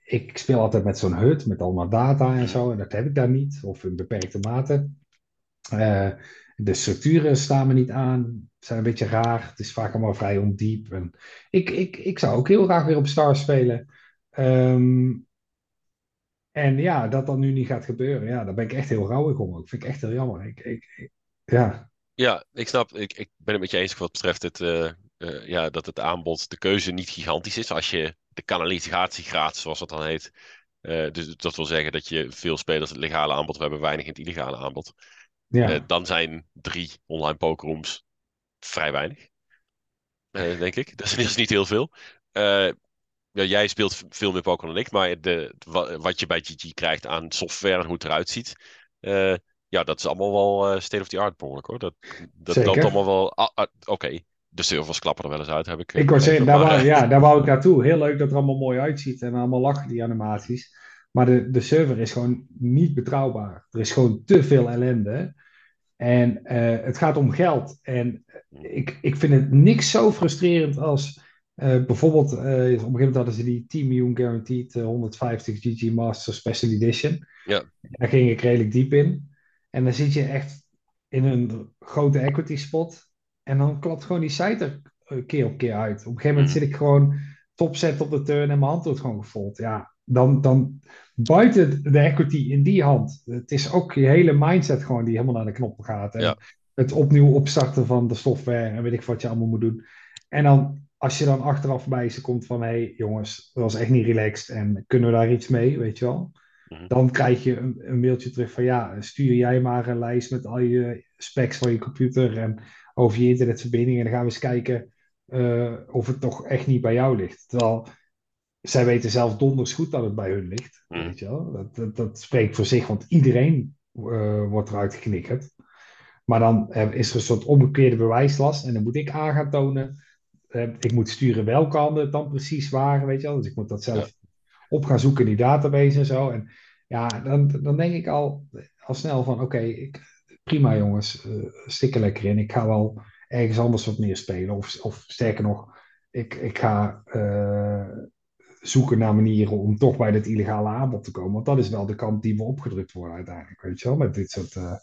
Speaker 2: ik speel altijd met zo'n hut met allemaal data en zo. En dat heb ik daar niet, of in beperkte mate. Eh, de structuren staan me niet aan, zijn een beetje raar. Het is vaak allemaal vrij ondiep. En ik, ik, ik zou ook heel graag weer op Star spelen. Ehm, en ja, dat dat nu niet gaat gebeuren, ja, daar ben ik echt heel rouwig om. ook. vind ik echt heel jammer. Ik, ik, ik- ja,
Speaker 1: Ja, ik snap. Ik, ik ben het met je eens wat betreft het, eh, eh, ja, dat het aanbod, de keuze niet gigantisch is. Als je de kanalisatiegraad, zoals dat dan heet. eh, dus dat wil zeggen dat je veel spelers het legale aanbod hebben, weinig in het illegale aanbod.
Speaker 2: ja,
Speaker 1: dan zijn drie online pokerrooms vrij weinig. Denk ik. Dat is, dat is niet heel veel. Ja, jij speelt veel meer poker dan ik, maar de, wa- wat je bij GG krijgt aan software en hoe het eruit ziet. eh, ja, dat is allemaal wel eh, state of the art behoorlijk hoor. Dat, dat
Speaker 2: Zeker.
Speaker 1: loopt allemaal wel. ah, ah, Oké, de servers klappen er wel eens uit, heb ik. eh,
Speaker 2: ik wou zeggen, daar wou, ja, daar wou ik naartoe. Heel leuk dat het er allemaal mooi uitziet en allemaal lachen, die animaties. Maar de, de server is gewoon niet betrouwbaar. Er is gewoon te veel ellende. En het gaat om geld. En ik, ik vind het niks zo frustrerend als Eh, bijvoorbeeld, eh, op een gegeven moment hadden ze die 10 miljoen guaranteed eh, 150 GG Master Special Edition.
Speaker 1: Ja.
Speaker 2: Daar ging ik redelijk diep in. En dan zit je echt in een grote equity spot. En dan klapt gewoon die site er eh, keer op keer uit. Op een gegeven moment
Speaker 1: Mhm.
Speaker 2: zit ik gewoon topzet op de turn en mijn hand wordt gewoon gefold. Ja, dan, dan buiten de equity in die hand. Het is ook je hele mindset gewoon die helemaal naar de knoppen gaat. En
Speaker 1: Ja.
Speaker 2: het opnieuw opstarten van de software en weet ik wat je allemaal moet doen. En dan, als je dan achteraf bij ze komt van, hé hey, jongens, dat was echt niet relaxed en kunnen we daar iets mee, weet je wel?
Speaker 1: Mhm.
Speaker 2: Dan krijg je een, een mailtje terug van, ja, stuur jij maar een lijst met al je specs van je computer en over je internetverbinding. En dan gaan we eens kijken eh, of het toch echt niet bij jou ligt. Terwijl zij weten zelf donders goed dat het bij hun ligt.
Speaker 1: Mhm.
Speaker 2: Weet je wel? Dat, dat, dat spreekt voor zich, want iedereen eh, wordt eruit geknikkerd. Maar dan eh, is er een soort omgekeerde bewijslast. En dan moet ik aan gaan tonen. Eh, ik moet sturen welke handen het dan precies waren. Weet je wel? Dus ik moet dat zelf op gaan zoeken in die database en zo. En ja, dan, dan denk ik al, al snel van: oké, prima jongens, eh stik er lekker in. Ik ga wel ergens anders wat meer spelen. Of, of sterker nog, ik, ik ga eh, zoeken naar manieren om toch bij dit illegale aanbod te komen. Want dat is wel de kant die we opgedrukt worden uiteindelijk. Weet je wel, met dit soort. eh,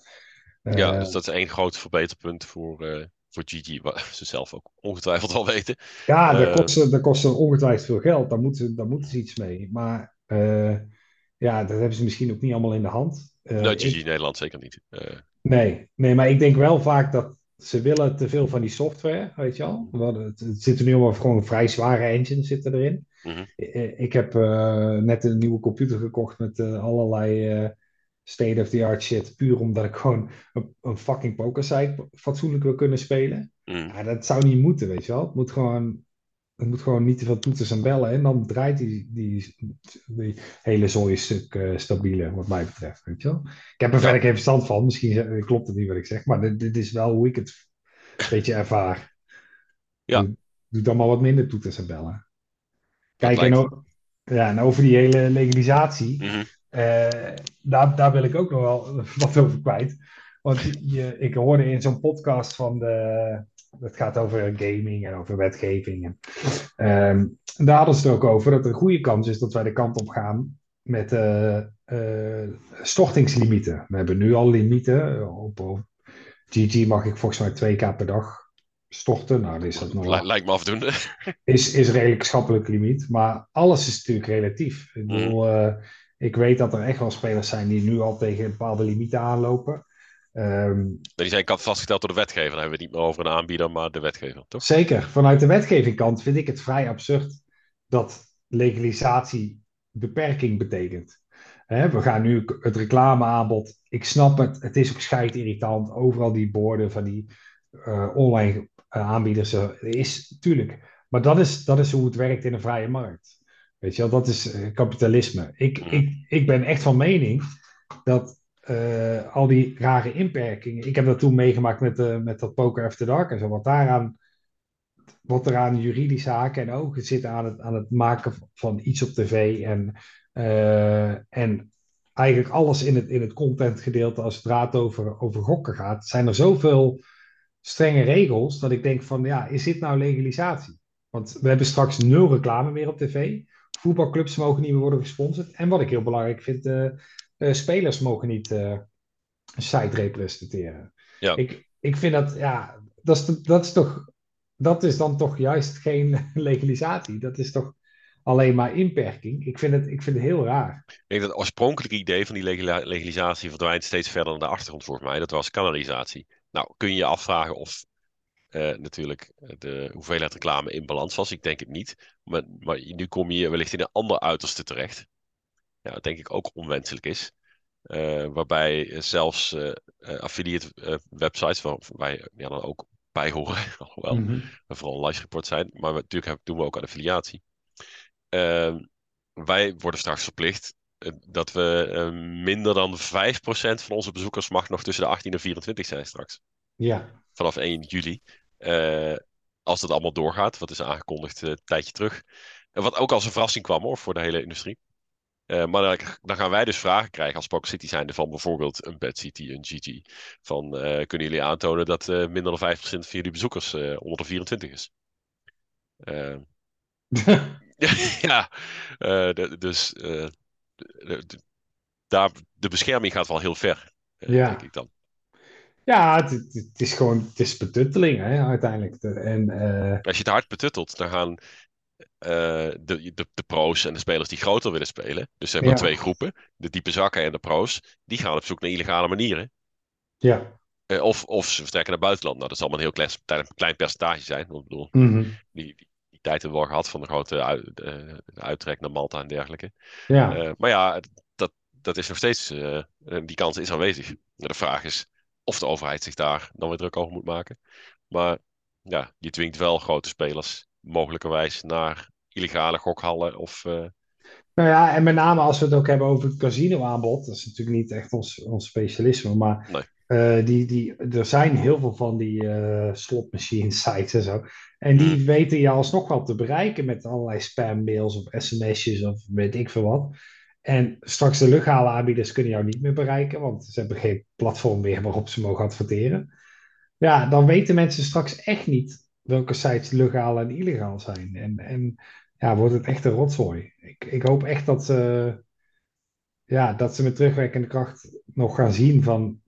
Speaker 1: Ja,
Speaker 2: eh,
Speaker 1: dus dat is één groot verbeterpunt voor, eh, voor Gigi, wat ze zelf ook ongetwijfeld al weten.
Speaker 2: Ja, dat
Speaker 1: Eh,
Speaker 2: kost, ze- dat kost ze ongetwijfeld veel geld. Daar moeten, daar moeten ze iets mee. Maar eh, ja, dat hebben ze misschien ook niet allemaal in de hand.
Speaker 1: Nou,
Speaker 2: ik-
Speaker 1: Gigi Nederland zeker niet.
Speaker 2: Nee, nee, maar ik denk wel vaak dat ze willen te veel van die software, weet je. We hadden- Het, het zitten nu allemaal gewoon vrij zware engines zitten erin.
Speaker 1: Mhm.
Speaker 2: Ik heb net een nieuwe computer gekocht met allerlei state-of-the-art shit. Puur omdat ik gewoon een, een fucking pokersite fatsoenlijk wil kunnen spelen.
Speaker 1: mhm.
Speaker 2: Ja, dat zou niet moeten, weet je wel. Het moet gewoon, het moet gewoon niet te veel toeters en bellen. En dan draait die, die, die hele zooi een stuk eh, stabieler, wat mij betreft, weet je wel. Ik heb er
Speaker 1: Ja.
Speaker 2: verder geen verstand van. Misschien eh, klopt het niet wat ik zeg. Maar dit, dit is wel hoe ik het een beetje ervaar.
Speaker 1: Ja.
Speaker 2: Doe, doe dan maar wat minder toeters en bellen. Kijk, en, ja, en over die hele legalisatie.
Speaker 1: Mhm.
Speaker 2: Daar, daar wil ik ook nog wel wat over kwijt. Want je, ik hoorde in zo'n podcast van de. Het gaat over gaming en over wetgeving. En, ehm, daar hadden ze het ook over dat er een goede kans is dat wij de kant op gaan met eh, eh, stortingslimieten. We hebben nu al limieten. Op, op GG mag ik volgens mij twee keer per dag storten. Nou, is dat nog
Speaker 1: lijkt me afdoende.
Speaker 2: is, is redelijk schappelijk limiet. Maar alles is natuurlijk relatief. Ik bedoel, eh, ik weet dat er echt wel spelers zijn die nu al tegen bepaalde limieten aanlopen. Ehm,
Speaker 1: Die zijn kant vastgesteld door de wetgever. Dan hebben we het niet meer over een aanbieder, maar de wetgever, toch?
Speaker 2: zeker, vanuit de wetgevingkant vind ik het vrij absurd dat legalisatie beperking betekent. Hè, we gaan nu het reclameaanbod. Ik snap het, het is ook scheid irritant. Overal die borden van die eh, online eh, aanbieders. eh, is tuurlijk. Maar dat is, dat is hoe het werkt in een vrije markt. Weet je wel, dat is eh, kapitalisme. Ik,
Speaker 1: Mhm.
Speaker 2: ik, ik ben echt van mening dat eh, al die rare inperkingen. Ik heb dat toen meegemaakt met, eh, met dat Poker After Dark en zo. Wat daaraan. Wat er aan juridische haken en ogen zit aan het, aan het maken van iets op tv. En, en eigenlijk alles in het, in het contentgedeelte als het gaat over, over gokken gaat. Zijn er zoveel strenge regels dat ik denk van ja, is dit nou legalisatie? Want we hebben straks nul reclame meer op tv. Voetbalclubs mogen niet meer worden gesponsord. En wat ik heel belangrijk vind, eh, eh, spelers mogen niet een site representeren.
Speaker 1: Ja.
Speaker 2: Ik, ik vind dat, ja, dat is, dat is toch, dat is dan toch juist geen legalisatie. Dat is toch alleen maar inperking. Ik vind het, ik vind het heel raar.
Speaker 1: Ik denk dat het oorspronkelijke idee van die legalisatie verdwijnt steeds verder naar de achtergrond volgens mij. Dat was kanalisatie. Nou, kun je je afvragen of eh, natuurlijk de hoeveelheid reclame in balans was. Ik denk het niet. Maar, maar nu kom je wellicht in een ander uiterste terecht. Ja, dat denk ik ook onwenselijk is. Eh, waarbij zelfs eh, affiliate websites, waar wij ja, dan ook bij horen, alhoewel we vooral live report zijn, maar we, natuurlijk doen we ook aan affiliatie. Ehm, wij worden straks verplicht dat we minder dan 5% van onze bezoekers mag nog tussen de 18 en 24 zijn straks.
Speaker 2: Ja,
Speaker 1: Vanaf 1 juli. Eh, als dat allemaal doorgaat, wat is aangekondigd eh, een tijdje terug. En wat ook als een verrassing kwam hoor, voor de hele industrie. Eh, maar dan, gaan wij dus vragen krijgen als Poker City zijnde van bijvoorbeeld een Bad City, een GG. Van kunnen jullie aantonen dat minder dan 5% van jullie bezoekers onder de 24 is? Ja, uh, de, dus uh, de, de, daar, de bescherming gaat wel heel ver, uh,
Speaker 2: Ja.
Speaker 1: denk ik dan.
Speaker 2: Ja, het, is gewoon, het is betutteling hè, uiteindelijk. De- En eh,
Speaker 1: Als je het hard betuttelt, dan gaan eh, de, de, de pro's en de spelers die groter willen spelen, dus zeg maar
Speaker 2: Ja.
Speaker 1: twee groepen, de diepe zakken en de pro's, die gaan op zoek naar illegale manieren.
Speaker 2: ja.
Speaker 1: Eh, of, of ze vertrekken naar het buitenland. Nou, dat zal maar een heel klein, klein percentage zijn. Want Ik bedoel,
Speaker 2: Mhm.
Speaker 1: die, die, die tijd hebben we al gehad van de grote uit, uittrek naar Malta en dergelijke.
Speaker 2: Ja.
Speaker 1: Maar ja, dat, dat is nog steeds, die kans is aanwezig. De vraag is of de overheid zich daar dan weer druk over moet maken. Maar ja, je dwingt wel grote spelers mogelijkerwijs naar illegale gokhallen of... eh,
Speaker 2: Nou ja, en met name als we het ook hebben over het casino-aanbod, dat is natuurlijk niet echt ons, ons specialisme, maar
Speaker 1: Nee.
Speaker 2: eh, die, die, er zijn heel veel van die eh slotmachine sites en zo. En die
Speaker 1: Hmm.
Speaker 2: weten je alsnog wel te bereiken met allerlei spammails of sms'jes of weet ik veel wat. En straks de legale aanbieders kunnen jou niet meer bereiken, want ze hebben geen platform meer waarop ze mogen adverteren. Ja, dan weten mensen straks echt niet welke sites legaal en illegaal zijn. En, en ja, wordt het echt een rotzooi. Ik, ik hoop echt dat ze, ja, dat ze met terugwerkende kracht nog gaan zien van...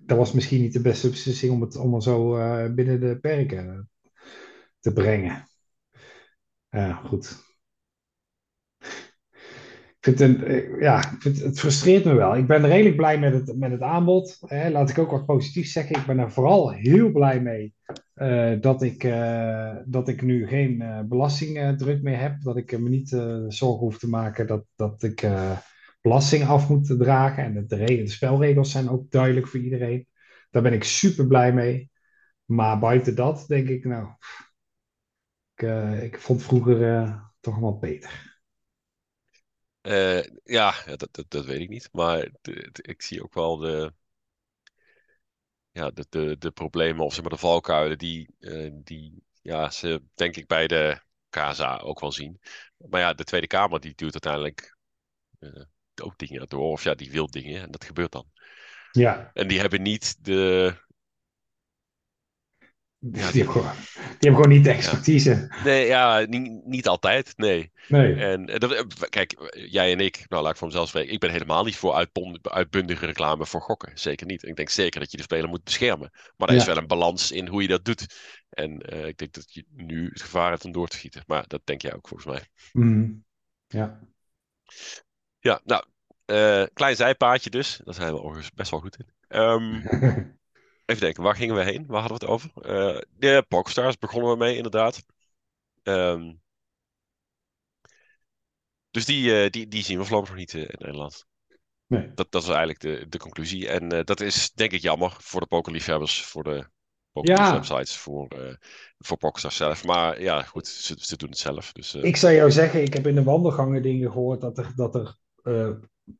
Speaker 2: Dat was misschien niet de beste beslissing om het, het zo eh, binnen de perken te brengen. Ja, goed. Vind het, eh, ja, vind, het frustreert me wel. Ik ben redelijk blij met het, met het aanbod. Hè. Laat ik ook wat positiefs zeggen. Ik ben er vooral heel blij mee eh, dat, ik, eh, dat ik nu geen belastingdruk meer heb. Dat ik me niet zorgen hoef te maken dat, dat ik belasting af moet dragen. En de, de spelregels zijn ook duidelijk voor iedereen. Daar ben ik super blij mee. Maar buiten dat denk ik, nou, ik, ik vond vroeger toch wel beter.
Speaker 1: Eh, ja, dat, dat, dat weet ik niet. Maar de- de- ik zie ook wel de, ja, de, de, de problemen of zeg maar de valkuilen die, eh, die ja, ze denk ik bij de KSA ook wel zien. Maar ja, de Tweede Kamer die duwt uiteindelijk eh, ook dingen door. Of ja, die wil dingen en dat gebeurt dan.
Speaker 2: Ja,
Speaker 1: En die hebben niet de...
Speaker 2: die, hebben gewoon, die hebben gewoon niet de expertise.
Speaker 1: Nee, ja, niet, niet altijd, nee.
Speaker 2: Nee.
Speaker 1: En eh, eh, kijk, jij en ik, nou laat ik voor mezelf spreken, ik ben helemaal niet voor uitbundige reclame voor gokken. Zeker niet. Ik denk zeker dat je de speler moet beschermen. Maar er is wel een balans in hoe je dat doet. En eh, ik denk dat je nu het gevaar hebt om door te schieten. Maar dat denk jij ook volgens mij.
Speaker 2: Mhm. Ja.
Speaker 1: Ja, nou, klein zijpaadje dus. Daar zijn we overigens best wel goed in. Ehm, even denken, waar gingen we heen? Waar hadden we het over? Eh, de Pokerstars begonnen we mee, inderdaad. Ehm, dus die, eh, die, die zien we voorlopig nog niet eh, in Nederland.
Speaker 2: Nee.
Speaker 1: Dat, dat is eigenlijk de, de conclusie. En eh, dat is denk ik jammer voor de pokerliefhebbers, voor de pokerwebsites, voor, eh voor Pokerstars zelf. Maar ja, goed, ze, ze doen het zelf. Dus, eh,
Speaker 2: Ik zou jou zeggen, ik heb in de wandelgangen dingen gehoord dat er, dat er eh,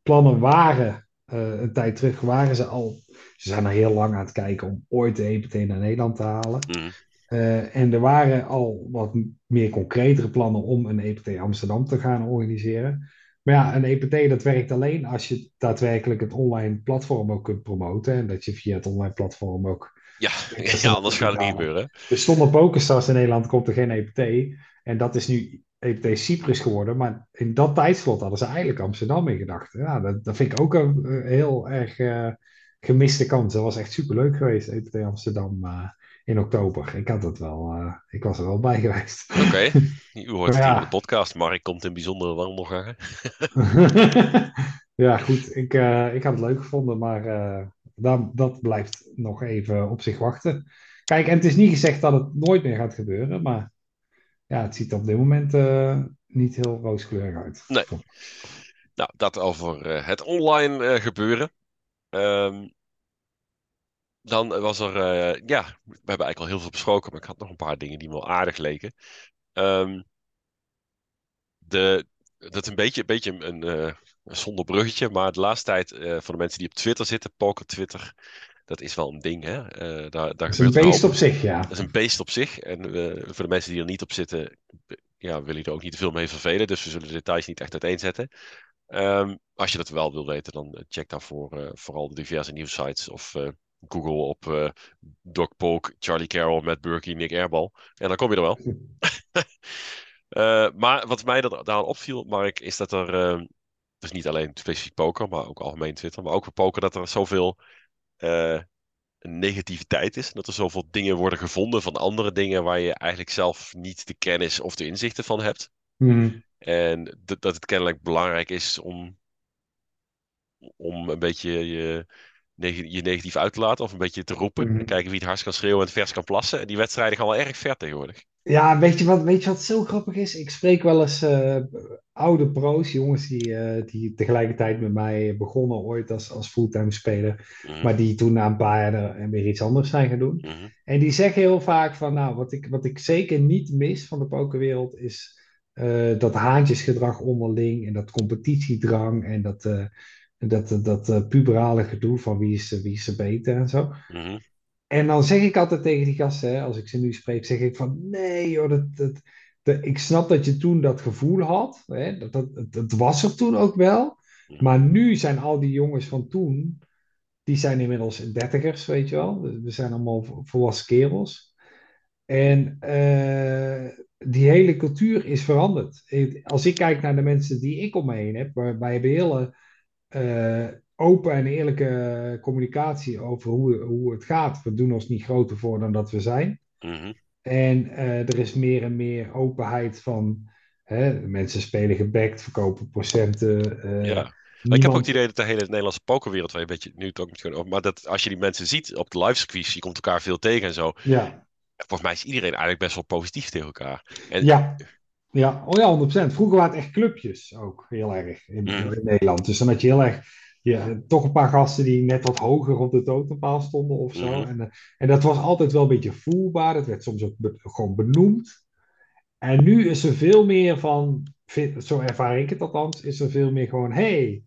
Speaker 2: plannen waren. Eh, een tijd terug waren ze al. Ze zijn al heel lang aan het kijken om ooit de EPT naar Nederland te halen.
Speaker 1: mhm.
Speaker 2: Eh, en er waren al wat meer concretere plannen om een EPT Amsterdam te gaan organiseren. Maar ja, een EPT dat werkt alleen als je daadwerkelijk het online platform ook kunt promoten. En dat je via het online platform ook
Speaker 1: ja, ja, anders gaat het niet gebeuren.
Speaker 2: Dus zonder Pokerstars in Nederland komt er geen EPT. En dat is nu EPT Cyprus geworden. Maar in dat tijdslot hadden ze eigenlijk Amsterdam in gedachten. Ja, dat, dat vind ik ook een eh, heel erg eh, gemiste kans. Dat was echt superleuk geweest, EPT Amsterdam eh, in oktober. Ik had het wel, ik was er wel bij geweest.
Speaker 1: Oké, u hoort het
Speaker 2: Ja.
Speaker 1: in de podcast. Mark komt in bijzondere wandelgangen.
Speaker 2: ja, goed. Ik, ik had het leuk gevonden, maar dat, dat blijft nog even op zich wachten. Kijk, en het is niet gezegd dat het nooit meer gaat gebeuren, maar ja, het ziet er op dit moment eh, niet heel rooskleurig uit.
Speaker 1: Nee. Nou, dat over eh, het online eh, gebeuren. Ehm, dan was er, ja, we hebben eigenlijk al heel veel besproken, maar ik had nog een paar dingen die me wel aardig leken. Ehm, de, dat is een beetje, een, beetje een, een zonder bruggetje, maar de laatste tijd eh voor de mensen die op Twitter zitten, poker Twitter, dat is wel een ding, hè? Eh, daar, daar
Speaker 2: Dat is een beest op zich, ja.
Speaker 1: Dat is een beest op zich. En voor de mensen die er niet op zitten, ja, wil je er ook niet te veel mee vervelen. Dus we zullen de details niet echt uiteenzetten. Ehm, als je dat wel wil weten, dan eh, check daarvoor eh, vooral de diverse nieuwsites of Google op Doc Polk, Charlie Carroll, Matt Burkey, Nick Airball. En dan kom je er wel. Maar wat mij daar aan opviel, Mark, is dat er, uh, dus niet alleen specifiek poker, maar ook algemeen Twitter, maar ook voor poker, dat er zoveel uh, negativiteit is. Dat er zoveel dingen worden gevonden van andere dingen waar je eigenlijk zelf niet de kennis of de inzichten van hebt.
Speaker 2: Hmm.
Speaker 1: En dat het kennelijk belangrijk is om, om een beetje je, je negatief uit te laten of een beetje te roepen.
Speaker 2: Mhm.
Speaker 1: En kijken wie het hardst kan schreeuwen en het vers kan plassen. En die wedstrijden gaan wel erg ver tegenwoordig.
Speaker 2: Ja, weet je wat, weet je wat zo grappig is? Ik spreek wel eens eh, oude pro's, jongens die, eh, die tegelijkertijd met mij begonnen ooit als, als fulltime speler,
Speaker 1: Mhm,
Speaker 2: maar die toen na een paar jaar er weer iets anders zijn gaan doen.
Speaker 1: mhm,
Speaker 2: En die zeggen heel vaak van, nou, wat ik, wat ik zeker niet mis van de pokerwereld is eh, dat haantjesgedrag onderling en dat competitiedrang en dat, eh, dat, dat, eh, puberale gedoe van wie is, wie is er beter en zo.
Speaker 1: mhm,
Speaker 2: En dan zeg ik altijd tegen die gasten, hè, als ik ze nu spreek, zeg ik van nee joh, dat, dat, ik snap dat je toen dat gevoel had. Hè, dat, dat, was er toen ook wel. Maar nu zijn al die jongens van toen, die zijn inmiddels dertigers, weet je wel. We zijn allemaal vo- volwassen kerels. En eh, die hele cultuur is veranderd. Als ik kijk naar de mensen die ik om me heen heb, wij, wij hebben hele eh, open en eerlijke communicatie over hoe, hoe het gaat. We doen ons niet groter voor dan dat we zijn.
Speaker 1: mhm.
Speaker 2: En eh, er is meer en meer openheid van hè, mensen spelen gebackt, verkopen procenten. eh,
Speaker 1: Ja. Ik heb ook het idee dat de hele Nederlandse pokerwereld, waar je een beetje nu het ook misschien over, maar dat als je die mensen ziet op de livescreens, je komt elkaar veel tegen en zo.
Speaker 2: Ja,
Speaker 1: Volgens mij is iedereen eigenlijk best wel positief tegen elkaar. En,
Speaker 2: ja. Ja, oh ja, 100%. Vroeger waren het echt clubjes ook heel erg in,
Speaker 1: Mhm.
Speaker 2: in Nederland. Dus dan had je heel erg, ja, toch een paar gasten die net wat hoger op de totempaal stonden of zo.
Speaker 1: Mhm.
Speaker 2: En, eh, en dat was altijd wel een beetje voelbaar. Dat werd soms ook be- gewoon benoemd. En nu is er veel meer van, vind- zo ervaar ik het althans, is er veel meer gewoon, hey,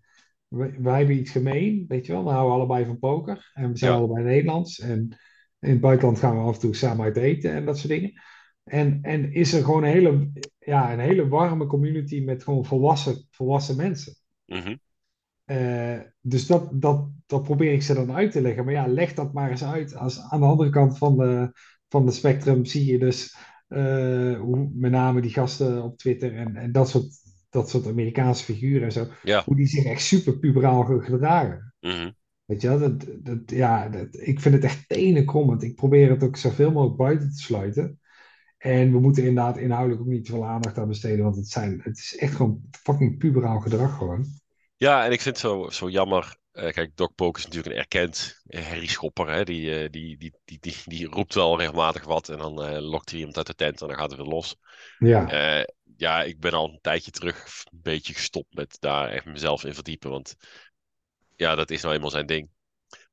Speaker 2: wij, wij hebben iets gemeen, weet je wel. We houden allebei van poker en we zijn
Speaker 1: Ja.
Speaker 2: allebei Nederlands. En in het buitenland gaan we af en toe samen uit eten en dat soort dingen. En, en is er gewoon een hele, ja, een hele warme community met gewoon volwassen, volwassen mensen.
Speaker 1: Mhm.
Speaker 2: Eh, dus dat, dat, dat probeer ik ze dan uit te leggen. Maar ja, leg dat maar eens uit. Als, aan de andere kant van de, van de spectrum zie je dus eh, hoe, met name die gasten op Twitter en, en dat, soort, dat soort Amerikaanse figuren en zo,
Speaker 1: Ja.
Speaker 2: hoe die zich echt super puberaal ge- gedragen.
Speaker 1: Mhm.
Speaker 2: Weet je wel, dat, dat, ja, dat, ik vind het echt tenenkrommend. Ik probeer het ook zoveel mogelijk buiten te sluiten. En we moeten inderdaad inhoudelijk ook niet te veel aandacht aan besteden, want het, zijn, het is echt gewoon fucking puberaal gedrag gewoon.
Speaker 1: Ja, en ik vind het zo, zo jammer. eh, kijk, Doc Polk is natuurlijk een erkend eh, herrieschopper. Hè? Die, eh, die, die, die, die, die roept wel regelmatig wat en dan eh, lokt hij iemand uit de tent en dan gaat het weer los.
Speaker 2: Ja,
Speaker 1: Eh, ja, ik ben al een tijdje terug een beetje gestopt met daar echt mezelf in verdiepen. Want ja, dat is nou eenmaal zijn ding.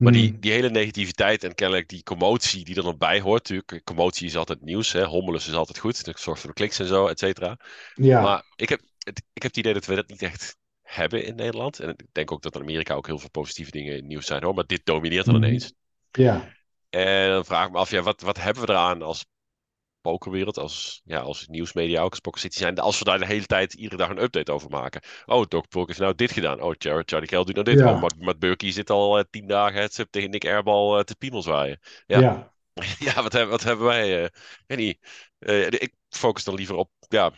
Speaker 1: Maar die,
Speaker 2: Mm,
Speaker 1: die hele negativiteit en kennelijk die commotie die er nog bij hoort. Natuurlijk, commotie is altijd nieuws. Hè? Hommelus is altijd goed. Dat zorgt voor de kliks en zo, et cetera.
Speaker 2: ja,
Speaker 1: Maar ik heb, het, ik heb het idee dat we dat niet echt hebben in Nederland. En ik denk ook dat in Amerika ook heel veel positieve dingen in het nieuws zijn hoor. Maar dit domineert dan
Speaker 2: Mhm.
Speaker 1: ineens.
Speaker 2: ja,
Speaker 1: En dan vraag ik me af, ja, wat, wat hebben we eraan als pokerwereld, als, ja, als nieuwsmedia ook, als Poker City zijn, als we daar de hele tijd iedere dag een update over maken. Oh, Doc Polk heeft nou dit gedaan. Oh, Jared, Charlie Kell doet nou dit.
Speaker 2: Ja.
Speaker 1: Oh, Matt, Burkey zit al eh, tien dagen het tegen Nick Airbal eh, te piemel zwaaien. Ja.
Speaker 2: ja.
Speaker 1: Ja, wat, hebben, wat hebben wij? weet niet. Ik focus dan liever op ja,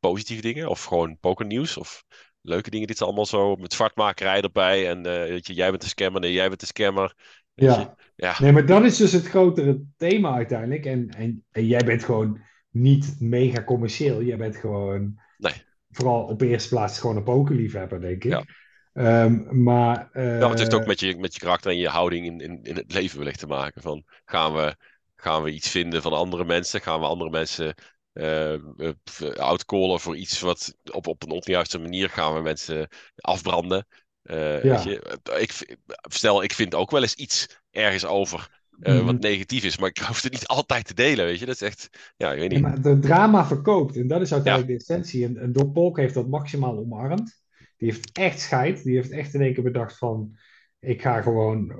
Speaker 1: positieve dingen of gewoon pokernieuws of leuke dingen die het allemaal zo met zwartmakerij erbij en eh, weet je, jij bent de scammer, nee, jij bent de scammer.
Speaker 2: Ja.
Speaker 1: Ja.
Speaker 2: Nee, maar dat is dus het grotere thema uiteindelijk. En, en, en jij bent gewoon niet mega commercieel. Jij bent gewoon,
Speaker 1: Nee.
Speaker 2: vooral op eerste plaats, gewoon een pokerliefhebber, denk ik.
Speaker 1: Ja.
Speaker 2: Ehm, maar, eh,
Speaker 1: Ja, het heeft ook met je, met je karakter en je houding in, in, in het leven wellicht te maken. Van, gaan, we, gaan we iets vinden van andere mensen? Gaan we andere mensen eh eh, outcallen voor iets wat op, op een onjuiste manier gaan we mensen afbranden? Eh,
Speaker 2: Ja.
Speaker 1: weet je? Ik, stel, ik vind ook wel eens iets ergens over
Speaker 2: Mhm.
Speaker 1: wat negatief is, maar ik hoef het niet altijd te delen, weet je? Dat is echt, ja, ik weet
Speaker 2: Ja,
Speaker 1: niet.
Speaker 2: maar de drama verkoopt. En dat is uiteindelijk de essentie. En, en Doc Polk heeft dat maximaal omarmd. Die heeft echt scheid. Die heeft echt in één keer bedacht van... Ik ga gewoon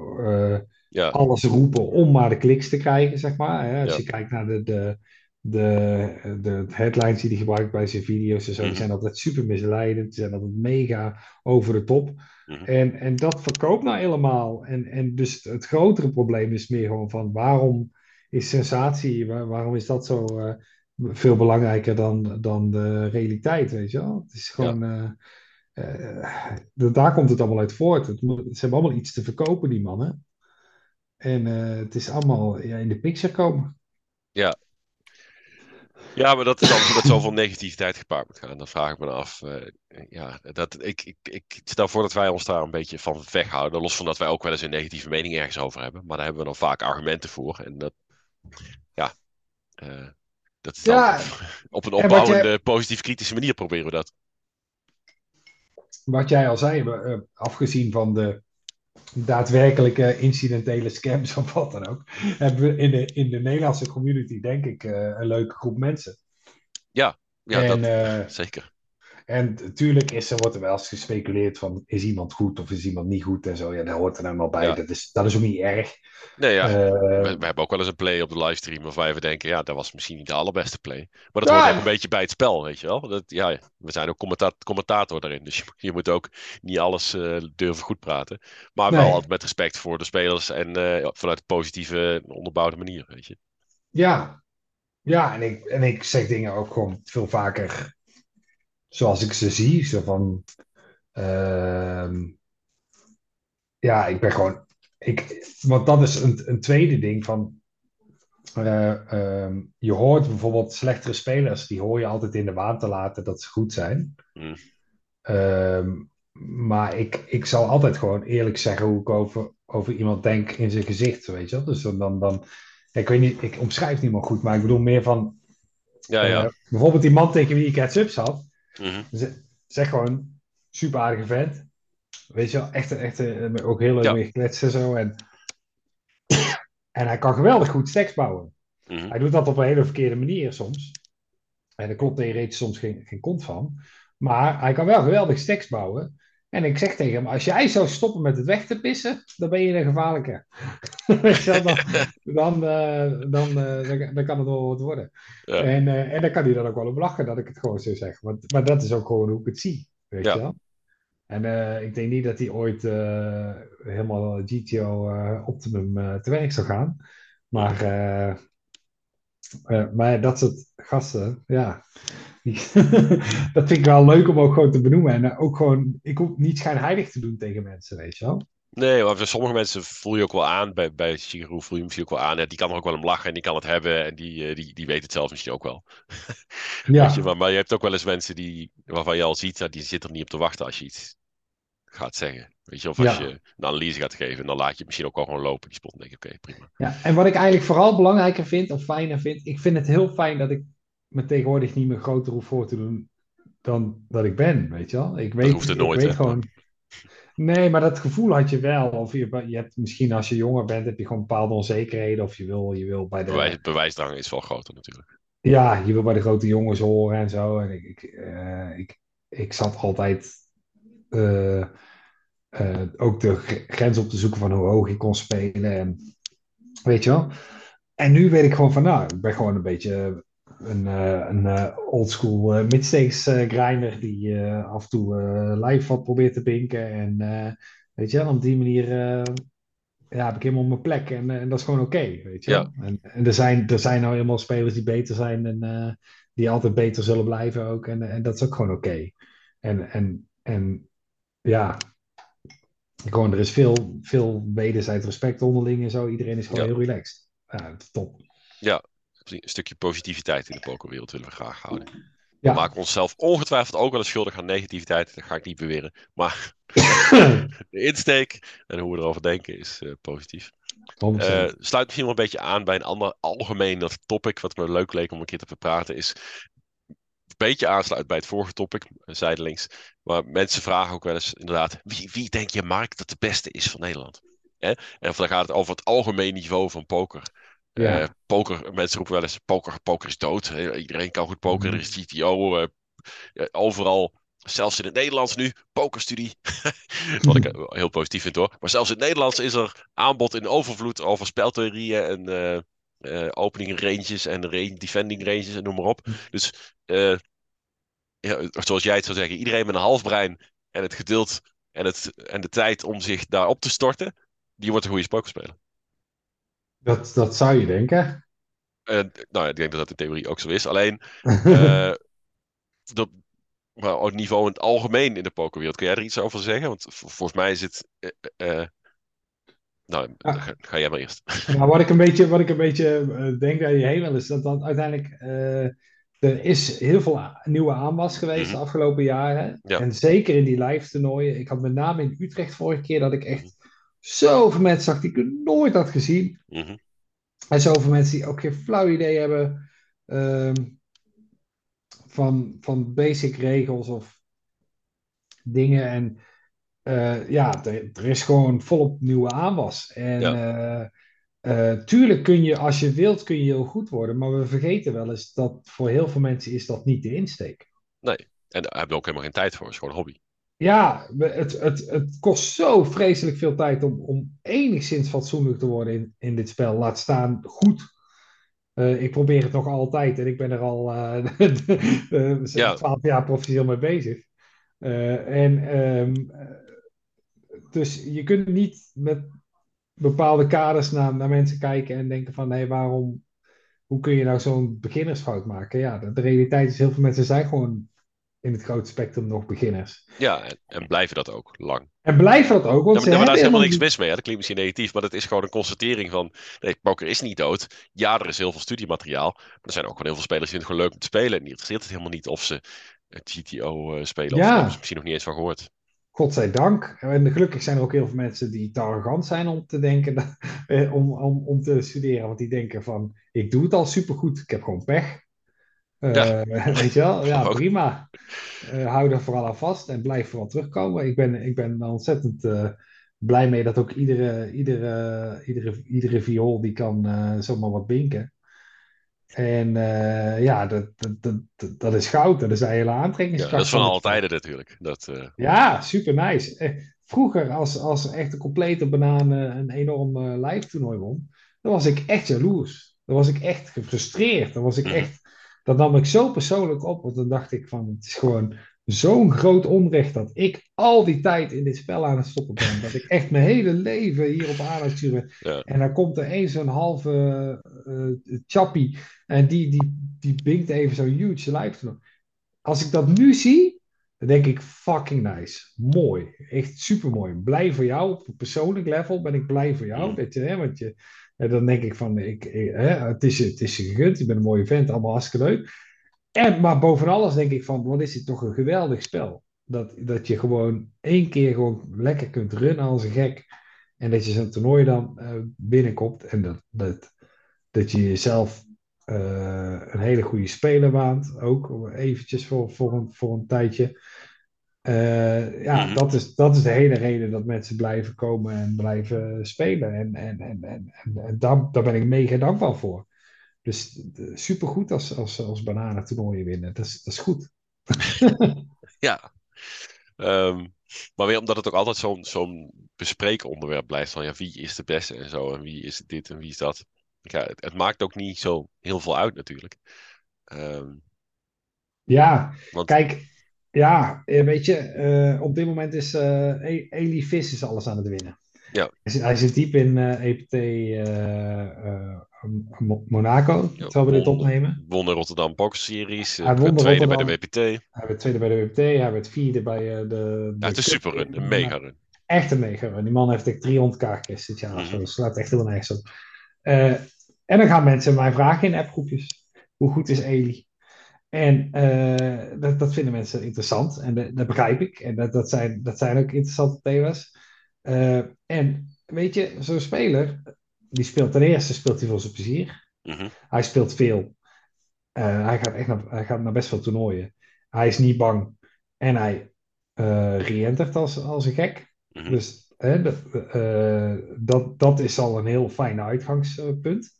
Speaker 2: alles roepen om maar de kliks te krijgen, zeg maar. Hè? Als je kijkt naar de, de, de, de headlines die hij gebruikt bij zijn video's en zo,
Speaker 1: Mhm.
Speaker 2: die zijn altijd super misleidend. Die zijn altijd mega over de top.
Speaker 1: Mhm.
Speaker 2: En, en dat verkoopt nou helemaal. En, en dus het grotere probleem is meer gewoon van waarom is sensatie, waar- waarom is dat zo, eh, veel belangrijker dan, dan de realiteit, weet je wel. Het is gewoon, eh, eh, de- daar komt het allemaal uit voort. Het ze hebben allemaal iets te verkopen, die mannen. En het is allemaal ja, in de picture komen.
Speaker 1: Ja, maar dat is dan met zoveel negativiteit gepaard moet gaan. Dan vraag ik me af. eh, ja, dat, ik, ik, ik stel voor dat wij ons daar een beetje van weghouden. Los van dat wij ook wel eens een negatieve mening ergens over hebben. Maar daar hebben we dan vaak argumenten voor. En dat, ja, eh, dat is dan
Speaker 2: Ja,
Speaker 1: op een opbouwende,
Speaker 2: jij,
Speaker 1: positief kritische manier proberen we dat.
Speaker 2: wat jij al zei, eh, afgezien van de daadwerkelijke incidentele scams of wat dan ook, hebben we in de, in de Nederlandse community, denk ik, eh, een leuke groep mensen.
Speaker 1: Ja, ja,
Speaker 2: En,
Speaker 1: dat
Speaker 2: eh,
Speaker 1: zeker.
Speaker 2: En natuurlijk is er, wordt er wel eens gespeculeerd van is iemand goed of is iemand niet goed en zo. Ja, daar hoort er nou wel bij.
Speaker 1: Ja.
Speaker 2: Dat, is, dat is ook niet erg.
Speaker 1: Nee, ja.
Speaker 2: Eh,
Speaker 1: We, we hebben ook wel eens een play op de livestream waarvan we denken, ja, dat was misschien niet de allerbeste play. Maar dat hoort ook een beetje bij het spel, weet je wel. Dat, ja, we zijn ook commenta commentator daarin, dus je, moet- je moet ook niet alles eh, durven goed praten. Maar wel
Speaker 2: Nee.
Speaker 1: altijd met respect voor de spelers en eh, vanuit een positieve, onderbouwde manier, weet je.
Speaker 2: ja, ja en, ik, en ik zeg dingen ook gewoon veel vaker zoals ik ze zie. Zo van, ehm, ja, ik ben gewoon, ik, want dat is een, een tweede ding van, eh, ehm, je hoort bijvoorbeeld slechtere spelers, die hoor je altijd in de waan te laten dat ze goed zijn.
Speaker 1: Mm.
Speaker 2: Ehm, maar ik, ik zal altijd gewoon eerlijk zeggen hoe ik over, over iemand denk in zijn gezicht, weet je wel. Dus dan, dan, dan ik weet niet, ik omschrijf het niet meer goed, maar ik bedoel meer van,
Speaker 1: Ja, ja.
Speaker 2: eh, bijvoorbeeld die man tegen wie ik heads-ups had,
Speaker 1: Mhm.
Speaker 2: Zeg gewoon, super aardige vent. Weet je wel, echt, echt ook heel leuk
Speaker 1: Ja.
Speaker 2: mee gekletst en zo. En, en hij kan geweldig goed stacks bouwen.
Speaker 1: Mhm.
Speaker 2: Hij doet dat op een hele verkeerde manier soms. En daar klopt theoretisch soms geen, geen kont van. Maar hij kan wel geweldig stacks bouwen. En ik zeg tegen hem, als jij zou stoppen met het weg te pissen, dan ben je een gevaarlijke. Dan, dan, eh, dan, eh, dan, dan kan het wel wat worden.
Speaker 1: Ja.
Speaker 2: En, eh, en dan kan hij dan ook wel op lachen dat ik het gewoon zo zeg. Want, maar dat is ook gewoon hoe ik het zie. Weet
Speaker 1: Ja.
Speaker 2: je wel? En ik denk niet dat hij ooit helemaal GTO Optimum te werk zou gaan. Maar, maar dat soort gasten, ja. dat vind ik wel leuk om ook gewoon te benoemen. En eh, ook gewoon, ik hoef niet schijnheilig te doen tegen mensen, weet je wel.
Speaker 1: Nee, maar voor sommige mensen voel je ook wel aan, bij, bij Shigeru voel je misschien ook wel aan, ja, die kan er ook wel om lachen en die kan het hebben en die, eh, die, die weet het zelf misschien ook wel.
Speaker 2: Ja,
Speaker 1: Weet je, maar, maar je hebt ook wel eens mensen die, waarvan je al ziet, dat die zitten er niet op te wachten als je iets gaat zeggen. Weet je, of als
Speaker 2: Ja.
Speaker 1: je een analyse gaat geven, dan laat je het misschien ook al gewoon lopen, die spot. Denk je, oké, prima.
Speaker 2: ja. En wat ik eigenlijk vooral belangrijker vind, of fijner vind, ik vind het heel fijn dat ik me tegenwoordig niet meer groter hoef voor te doen dan dat ik ben, weet je wel. Ik weet,
Speaker 1: hoeft
Speaker 2: ik
Speaker 1: nooit,
Speaker 2: weet
Speaker 1: hè?
Speaker 2: gewoon... Nee, maar dat gevoel had je wel. Of je, je hebt misschien als je jonger bent, heb je gewoon bepaalde onzekerheden. Of je wil, je wil bij de...
Speaker 1: Bewijs, bewijsdrang is wel groter natuurlijk.
Speaker 2: Ja, je wil bij de grote jongens horen en zo. En ik, ik, eh, ik, ik zat altijd eh, eh, ook de gr- grens op te zoeken van hoe hoog ik kon spelen. En, weet je wel? En nu weet ik gewoon van, nou, ik ben gewoon een beetje een, eh, een eh, oldschool eh, midstakes grinder die af en toe live wat probeert te binken. En weet je op die manier ja, heb ik helemaal mijn plek en, en dat is gewoon oké, weet je wel. En, en er, zijn, er zijn nou helemaal spelers die beter zijn en die altijd beter zullen blijven ook. En, en dat is ook gewoon oké. En, en, en ja, gewoon, er is veel, veel wederzijds respect onderling en zo. Iedereen is gewoon
Speaker 1: Ja.
Speaker 2: heel relaxed. Ja, top.
Speaker 1: Een stukje positiviteit in de pokerwereld willen we graag houden.
Speaker 2: Ja.
Speaker 1: We maken onszelf ongetwijfeld ook wel eens schuldig aan negativiteit. Dat ga ik niet beweren. Maar de insteek en hoe we erover denken is eh, positief.
Speaker 2: 100%.
Speaker 1: Eh, sluit misschien wel een beetje aan bij een ander algemeen dat topic, wat me leuk leek om een keer te bepraten, is een beetje aansluit bij het vorige topic, eh, zijdelings. Maar mensen vragen ook wel eens inderdaad, wie, wie denk je Mark dat de beste is van Nederland? En dan gaat het over het algemeen niveau van poker.
Speaker 2: Ja.
Speaker 1: Eh, poker, mensen roepen wel eens, poker, poker is dood. Iedereen kan goed pokeren, er is GTO, eh, eh, overal, zelfs in het Nederlands nu, pokerstudie. Wat ik eh, heel positief vind hoor. Maar zelfs in het Nederlands is er aanbod in overvloed over speltheorieën en opening ranges en range, defending ranges en noem maar op. Dus eh, ja, zoals jij het zou zeggen, iedereen met een half brein en het geduld en, het, en de tijd om zich daarop te storten, die wordt een goede pokerspeler.
Speaker 2: Dat, dat zou je denken.
Speaker 1: nou, ik denk dat dat in theorie ook zo is. Alleen, uh, dat, maar op niveau in het algemeen in de pokerwereld, kun jij er iets over zeggen? Want volgens mij is het. Uh, nou, ga, ga, jij maar eerst.
Speaker 2: Nou, wat ik een beetje, wat ik een beetje denk dat je heen wil, is dat, dat uiteindelijk. er is heel veel nieuwe aanwas geweest de mhm. afgelopen jaren. En zeker in die live toernooien. Ik had met name in Utrecht vorige keer dat ik echt mhm. Zoveel mensen zag die ik nooit had gezien. Mm en zoveel mensen die ook geen flauw idee hebben uh, van, van basic regels of dingen. En uh, ja, er, er, is gewoon volop nieuwe aanwas. En ja. uh, tuurlijk kun je, als je wilt, kun je heel goed worden. Maar we vergeten wel eens dat voor heel veel mensen is dat niet de insteek.
Speaker 1: Nee, en daar hebben we ook helemaal geen tijd voor. Het is gewoon een hobby.
Speaker 2: Ja, het, het, het kost zo vreselijk veel tijd om, om enigszins fatsoenlijk te worden in, in dit spel. Laat staan goed. Uh, ik probeer het nog altijd en ik ben er al uh, ja. 12 jaar professioneel mee bezig. Uh, en um, dus je kunt niet met bepaalde kaders naar, naar mensen kijken en denken van hé, waarom, hoe kun je nou zo'n beginnersfout maken? Ja, de, de realiteit is heel veel mensen zijn gewoon in het grote spectrum nog beginners.
Speaker 1: Ja, en, en blijven dat ook lang.
Speaker 2: En blijven dat ook. Want
Speaker 1: ja, maar, daar is helemaal niks mis mee. Dat klinkt misschien negatief, maar dat is gewoon een constatering van... Nee, poker is niet dood. Ja, er is heel veel studiemateriaal. Maar er zijn ook gewoon heel veel spelers die het gewoon leuk om te spelen. En die interesseert het helemaal niet of ze GTO uh, spelen. Ja. Of ze misschien nog niet eens van gehoord.
Speaker 2: Godzijdank. En gelukkig zijn er ook heel veel mensen die te arrogant zijn om te denken, eh, om, om, om te studeren. Want die denken van, ik doe het al supergoed, ik heb gewoon pech. Uh, Weet je wel? Ja, prima. Uh, hou er vooral aan vast en blijf vooral terugkomen. Ik ben, ik ben ontzettend uh, blij mee dat ook iedere, iedere, iedere, iedere viool die kan zomaar wat binken. En ja, dat, dat, dat, dat, is goud. Dat is een hele aantrekkingskracht.
Speaker 1: Ja, dat is van altijd natuurlijk. Dat,
Speaker 2: Ja, super nice. Vroeger, als, als echt een complete banaan een enorm live toernooi won, dan was ik echt jaloers. Dan was ik echt gefrustreerd. Dan was ik mhm. echt dat nam ik zo persoonlijk op, want dan dacht ik van, het is gewoon zo'n groot onrecht dat ik al die tijd in dit spel aan het stoppen ben. Dat ik echt mijn hele leven hierop aan het sturen. Ja. En dan komt er eens zo'n halve uh, chappie en die, die, die binkt even zo'n huge live Als ik dat nu zie, dan denk ik fucking nice. Mooi. Echt super mooi. Blij voor jou. Op een persoonlijk level ben ik blij voor jou. Dat je, hè, want je, en dan denk ik van, ik, het, is, het is je gegund, je bent een mooie vent, allemaal hartstikke leuk. En, maar boven alles denk ik van, wat is dit toch een geweldig spel. Dat, dat je gewoon één keer gewoon lekker kunt runnen als een gek. En dat je zo'n toernooi dan uh, binnenkomt. En dat, dat, dat je jezelf uh, een hele goede speler waant. Ook eventjes voor, voor, een, voor een tijdje. Uh, ja, mm -hmm. dat, is, dat is de hele reden dat mensen blijven komen en blijven spelen. En, en, en, en, en daar, daar ben ik mega dankbaar voor. Dus supergoed als, als, als bananen toernooien winnen. Dat is, dat is goed.
Speaker 1: ja. Um, maar weer omdat het ook altijd zo'n zo'n bespreekonderwerp blijft. Van ja, wie is de beste en zo. En wie is dit en wie is dat. Ja, het, het maakt ook niet zo heel veel uit natuurlijk. Um,
Speaker 2: ja, want... kijk ja, eh, weet je, uh, op dit moment is uh, Eli Vis is alles aan het winnen.
Speaker 1: Ja.
Speaker 2: Hij zit diep in uh, EPT Monaco, ja, terwijl we dit opnemen.
Speaker 1: Won de Rotterdam Box Series, hij won tweede bij de WPT.
Speaker 2: Hij werd tweede bij de WPT, hij werd vierde bij de, de...
Speaker 1: Ja, het is super run, een mega run.
Speaker 2: Echt een mega run. Die man heeft echt 300 kaartjes dit jaar, mm -hmm. dat slaat echt heel nergens op. en dan gaan mensen mij vragen in appgroepjes, hoe goed is Eli? En uh, dat, dat, vinden mensen interessant en dat, dat begrijp ik. En dat, dat, zijn, dat zijn ook interessante thema's. Uh, en weet je, zo'n speler, die speelt ten eerste speelt hij voor zijn plezier. Mm -hmm. Hij speelt veel. Uh, hij, gaat echt naar, hij gaat naar best veel toernooien. Hij is niet bang. En hij reëntert als, als een gek. Mm -hmm. Dus dat, dat, dat is al een heel fijn uitgangspunt.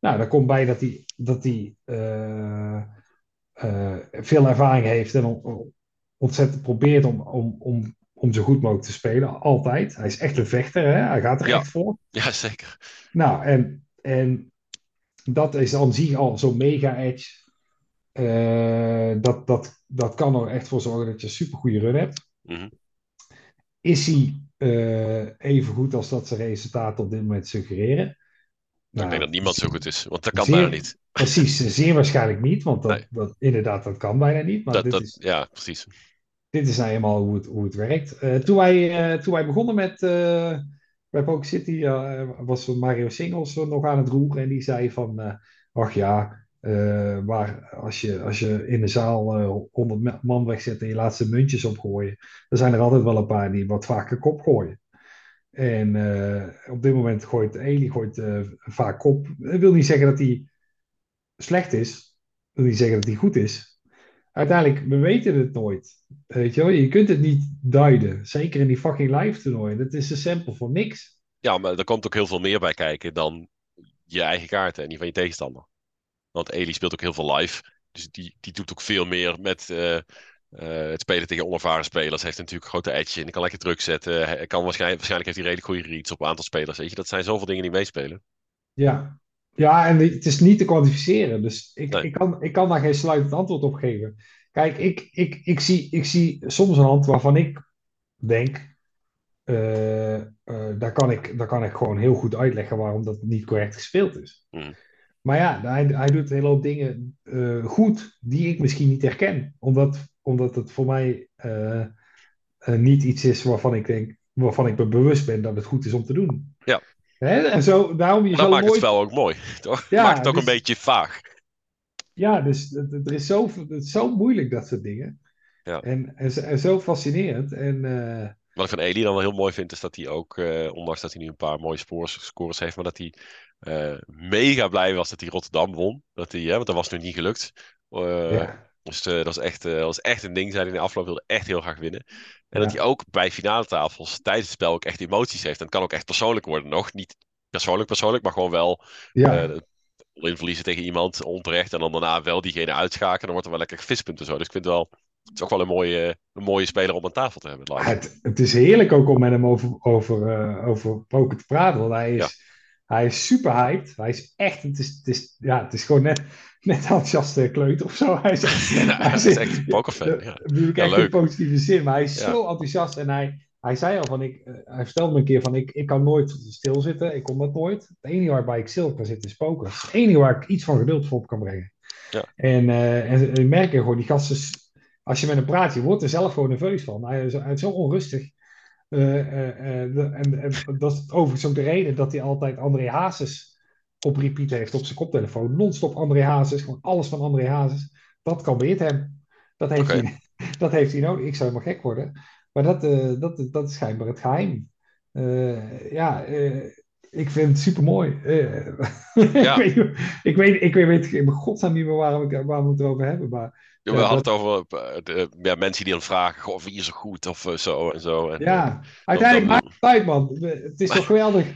Speaker 2: Nou, daar komt bij dat hij, dat hij uh, veel ervaring heeft en ontzettend probeert om, om, om, om zo goed mogelijk te spelen. Altijd. Hij is echt een vechter, hè? hij gaat er
Speaker 1: ja.
Speaker 2: echt voor.
Speaker 1: Ja, zeker.
Speaker 2: Nou, en, en dat is aan zich al zo'n mega-edge. Uh, dat, dat, dat kan er echt voor zorgen dat je een supergoeie run hebt. Mm -hmm. Is hij uh, even goed als dat zijn resultaten op dit moment suggereren?
Speaker 1: Nou, ik denk dat niemand zo goed is, want dat kan zeer, daar niet.
Speaker 2: Precies, zeer waarschijnlijk niet, want dat,
Speaker 1: Nee.
Speaker 2: dat, inderdaad, dat kan bijna niet. Maar
Speaker 1: Dat,
Speaker 2: dit,
Speaker 1: dat,
Speaker 2: is,
Speaker 1: ja, precies.
Speaker 2: dit is nou eenmaal hoe het, hoe het werkt. Eh, toen, wij, eh, toen wij begonnen met eh bij Poker City, was Mario Singles nog aan het roeren. En die zei van, ach ja, maar als je, als je in de zaal eh 100 man wegzet en je laat ze muntjes opgooien, dan zijn er altijd wel een paar die wat vaker kop gooien. En op dit moment gooit Eli gooit, vaak kop. Dat wil niet zeggen dat hij slecht is. Wil niet zeggen dat hij goed is. Uiteindelijk, we weten het nooit. Weet je wel? Je kunt het niet duiden. Zeker in die fucking live toernooien. Dat is een sample voor niks.
Speaker 1: Ja, maar er komt ook heel veel meer bij kijken dan je eigen kaarten en die van je tegenstander. Want Eli speelt ook heel veel live. Dus die, die doet ook veel meer met eh, eh, het spelen tegen onervaren spelers. Hij heeft natuurlijk een grote edge en kan lekker druk zetten. Hij kan waarschijnlijk, waarschijnlijk heeft hij redelijk goede reads op een aantal spelers. Weet je, dat zijn zoveel dingen die meespelen.
Speaker 2: Ja. Ja, en het is niet te kwantificeren. Dus ik,
Speaker 1: Nee.
Speaker 2: ik, kan, ik kan daar geen sluitend antwoord op geven. Kijk, ik, ik, ik, zie, ik zie soms een hand waarvan ik denk. eh, eh, daar, kan ik, daar kan ik gewoon heel goed uitleggen waarom dat niet correct gespeeld is.
Speaker 1: Hmm.
Speaker 2: Maar ja, hij, hij doet een hele hoop dingen eh, goed die ik misschien niet herken. Omdat, omdat het voor mij niet iets is waarvan ik denk, waarvan ik me bewust ben dat het goed is om te doen.
Speaker 1: Ja.
Speaker 2: Hè? En zo, daarom je
Speaker 1: Dat maakt het spel ook mooi, toch?
Speaker 2: Ja,
Speaker 1: maakt het ook
Speaker 2: dus-
Speaker 1: een beetje vaag.
Speaker 2: Ja, dus het, er is zo, het is zo moeilijk dat soort dingen.
Speaker 1: Ja.
Speaker 2: En, en, zo- en zo fascinerend. En eh,
Speaker 1: Wat ik van Eli dan wel heel mooi vind, is dat hij ook, eh, ondanks dat hij nu een paar mooie scores, heeft, maar dat hij eh, mega blij was dat hij Rotterdam won. Dat hij, hè, want dat was nu niet gelukt.
Speaker 2: Ja,
Speaker 1: Dus eh, dat, was echt, eh, dat was echt een ding, zei hij in de afloop, wilde echt heel graag winnen. En
Speaker 2: Ja.
Speaker 1: dat hij ook bij finale tafels tijdens het spel ook echt emoties heeft. En het kan ook echt persoonlijk worden nog. Niet persoonlijk persoonlijk, maar gewoon wel
Speaker 2: ja,
Speaker 1: eh in verliezen tegen iemand onterecht. En dan daarna wel diegene uitschakelen. Dan wordt er wel lekker gevispunt en zo. Dus ik vind het wel, het is ook wel een mooie, een mooie speler om aan tafel te hebben.
Speaker 2: het, het is heerlijk ook om met hem over, over, over poker te praten. Want hij is,
Speaker 1: Ja.
Speaker 2: hij is super hyped. Hij is echt, het is, het is, ja, het is gewoon net, net enthousiaste kleuter of zo. Hij is,
Speaker 1: Ja,
Speaker 2: hij
Speaker 1: is echt een ja.
Speaker 2: Ik
Speaker 1: Ja,
Speaker 2: echt
Speaker 1: leuk.
Speaker 2: in positieve zin. Maar hij is zo enthousiast. En hij, hij zei al van, ik, eh, hij vertelde me een keer van, ik, ik kan nooit stilzitten. Ik kon dat nooit. Het enige waarbij ik stil kan zitten is poker. Het enige waar ik iets van geduld voor op kan brengen.
Speaker 1: Ja.
Speaker 2: En, eh en, en ik merk er gewoon, die gasten, als je met hem praat, je wordt er zelf gewoon nerveus van. Hij is, hij is zo onrustig. Eh, de- en, en dat is overigens ook de reden dat hij altijd André Hazes op repeat heeft op zijn koptelefoon. Non-stop André Hazes, gewoon alles van André Hazes. Dat kan beheert hem. Dat heeft, hij, dat heeft hij nodig. Ik zou helemaal gek worden. Maar dat, eh, dat, dat is schijnbaar het geheim. Eh, ja, eh, ik vind het super mooi.
Speaker 1: Ja.
Speaker 2: ik, weet, ik, weet, ik weet in godsnaam niet meer waar we, waar we het over hebben. Maar
Speaker 1: Ja, we
Speaker 2: Ja,
Speaker 1: hadden het over eh, de, ja, mensen die dan vragen, goh, wie is er goed of eh, zo en zo. En, eh,
Speaker 2: Ja, uiteindelijk
Speaker 1: dan-
Speaker 2: maakt het uit, man. Het is toch geweldig.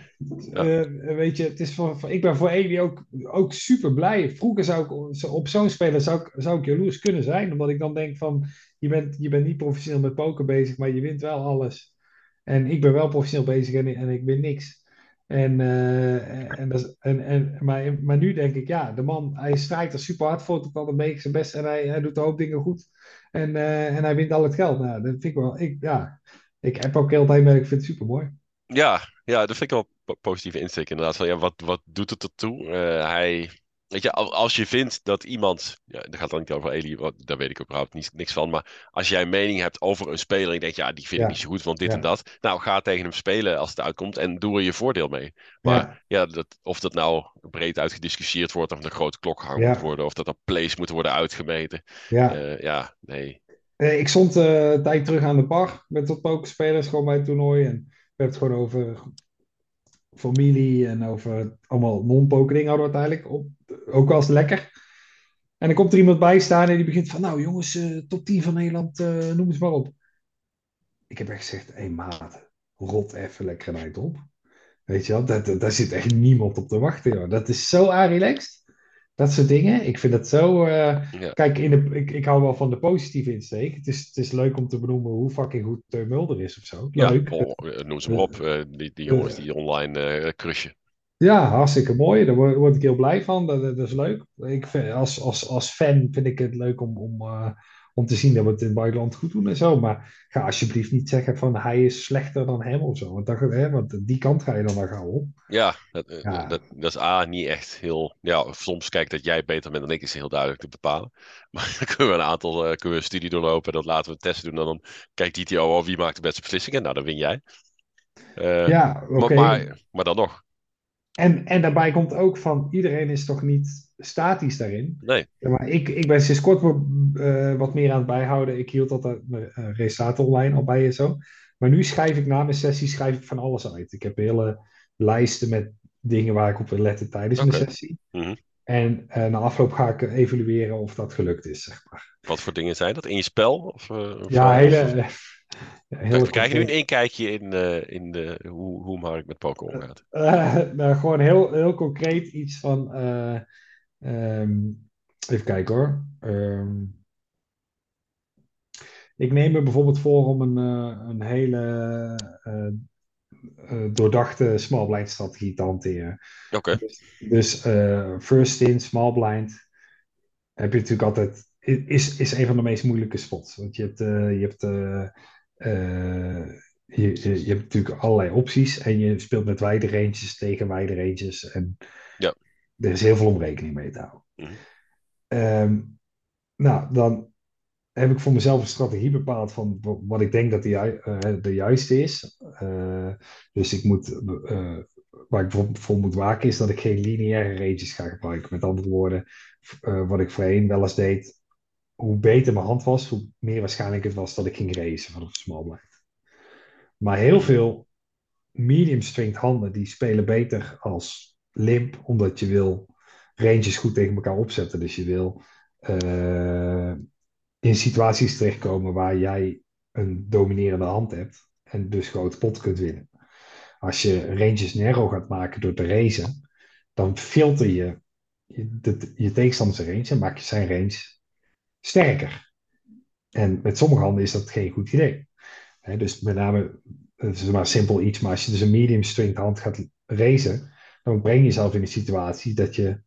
Speaker 1: Ja.
Speaker 2: Eh, weet je, het is voor, voor- ik ben voor Eli ook, ook super blij. Vroeger zou ik op zo'n speler zou ik, zou ik jaloers kunnen zijn, omdat ik dan denk van, je bent, je bent niet professioneel met poker bezig, maar je wint wel alles. En ik ben wel professioneel bezig en, en ik win niks. En, eh, en, is- en, en, maar, maar nu denk ik, ja, de man, hij strijdt er super hard voor, tot al een zijn best en hij, hij doet een hoop dingen goed. En, eh, en hij wint al het geld. Nou, dat vind ik wel, ik, ja, ik heb ook heel tijd mee, ik vind het super mooi.
Speaker 1: Ja, ja, dat vind ik wel een po- positieve insteek inderdaad. Ja, wat, wat doet het ertoe? Eh, hij, weet je, al- als je vindt dat iemand, ja, dat gaat dan niet over Eli, daar weet ik überhaupt niet, niks van, maar als jij een mening hebt over een speler en je denkt, ja, die vind ik
Speaker 2: Ja.
Speaker 1: niet zo goed, want dit
Speaker 2: Ja.
Speaker 1: en dat, nou, ga tegen hem spelen als het uitkomt en doe er je voordeel mee. Maar ja, dat, of dat nou breed uitgediscussieerd wordt, of een grote klok gehangen moet worden, of dat er plays moeten worden uitgemeten.
Speaker 2: Ja.
Speaker 1: Eh, ja, nee.
Speaker 2: Eh, ik stond eh, een tijd terug aan de bar met wat pokerspelers, gewoon bij het toernooi. En we hebben het gewoon over familie en over allemaal non-poker dingen hadden we het eigenlijk. Op, ook wel eens lekker. En dan komt er iemand bij staan en die begint van, nou jongens, eh, top 10 van Nederland, eh, noem het maar op. Ik heb echt gezegd, hé maat, rot even lekker eind op. Weet je wel, dat, dat- daar zit echt niemand op te wachten, joh. Dat is zo relaxed. Dat soort dingen. Ik vind het zo... eh,
Speaker 1: Ja.
Speaker 2: Kijk, in de, ik, ik hou wel van de positieve insteek. Het is, het is leuk om te benoemen hoe fucking goed Teun Mulder is of zo.
Speaker 1: Ja,
Speaker 2: Leuk.
Speaker 1: oh, eh, noem ze maar op, die, die jongens die online eh crushen.
Speaker 2: Ja, hartstikke mooi. Daar word, word ik heel blij van. Dat, dat is leuk. Ik vind, als, als, als fan vind ik het leuk om, om, eh, om te zien dat we het in het buitenland goed doen en zo. Maar ga alsjeblieft niet zeggen van hij is slechter dan hem of zo. Want, dat, hè, want die kant ga je dan wel gauw op.
Speaker 1: Ja, dat, eh,
Speaker 2: Ja.
Speaker 1: Dat, dat is A, niet echt heel... Ja, soms kijk dat jij beter bent dan ik, is heel duidelijk te bepalen. Maar dan kunnen we een aantal eh, kunnen we een studie doorlopen, dat laten we een test doen. En dan kijkt DTO al wie maakt de beste beslissingen. Nou, dan win jij.
Speaker 2: Ja, oké.
Speaker 1: maar, maar, maar dan nog.
Speaker 2: En, en daarbij komt ook van iedereen is toch niet statisch daarin.
Speaker 1: Nee.
Speaker 2: Ja, maar ik, ik ben sinds kort wat, eh, wat meer aan het bijhouden. Ik hield altijd mijn resultaten online al bij en zo. Maar nu schrijf ik na mijn sessie schrijf ik van alles uit. Ik heb hele lijsten met dingen waar ik op wil letten tijdens mijn sessie.
Speaker 1: Mhm.
Speaker 2: En eh, na afloop ga ik evalueren of dat gelukt is, zeg maar.
Speaker 1: Wat voor dingen zijn dat? In je spel? Of, eh,
Speaker 2: Ja, hele... ja, hele
Speaker 1: we krijgen nu een
Speaker 2: concreet.
Speaker 1: inkijkje in, eh, in de, hoe, hoe Mark met poker omgaat.
Speaker 2: Eh, nou, gewoon heel, heel concreet iets van. eh, ehm, even kijken hoor. Ehm, ik neem me bijvoorbeeld voor om een, eh, een hele eh, eh, doordachte small blind strategie te hanteren.
Speaker 1: Oké.
Speaker 2: Dus eh, first in, small blind, heb je natuurlijk altijd. Is, is een van de meest moeilijke spots. Want je hebt, eh, je hebt eh, eh, je, je, je hebt natuurlijk allerlei opties en je speelt met wijde ranges tegen wijde ranges. En
Speaker 1: Ja.
Speaker 2: er is heel veel om rekening mee te houden.
Speaker 1: Mhm.
Speaker 2: Ehm, nou, dan heb ik voor mezelf een strategie bepaald van wa- wat ik denk dat de, ju- eh, de juiste is. Eh, dus ik moet, eh, waar ik voor, voor moet waken is dat ik geen lineaire ranges ga gebruiken. Met andere woorden, eh, wat ik voorheen wel eens deed, hoe beter mijn hand was, hoe meer waarschijnlijk het was dat ik ging racen vanaf small blind. Maar heel veel medium strength handen die spelen beter als limp, omdat je wil ranges goed tegen elkaar opzetten. Dus je wil eh, in situaties terechtkomen waar jij een dominerende hand hebt en dus grote pot kunt winnen. Als je ranges narrow gaat maken door te racen, dan filter je je, de, je range en maak je zijn range sterker. En met sommige handen is dat geen goed idee. Dus met name, het is maar simpel iets, maar als je dus een medium strength hand gaat racen, dan breng je jezelf in een situatie dat je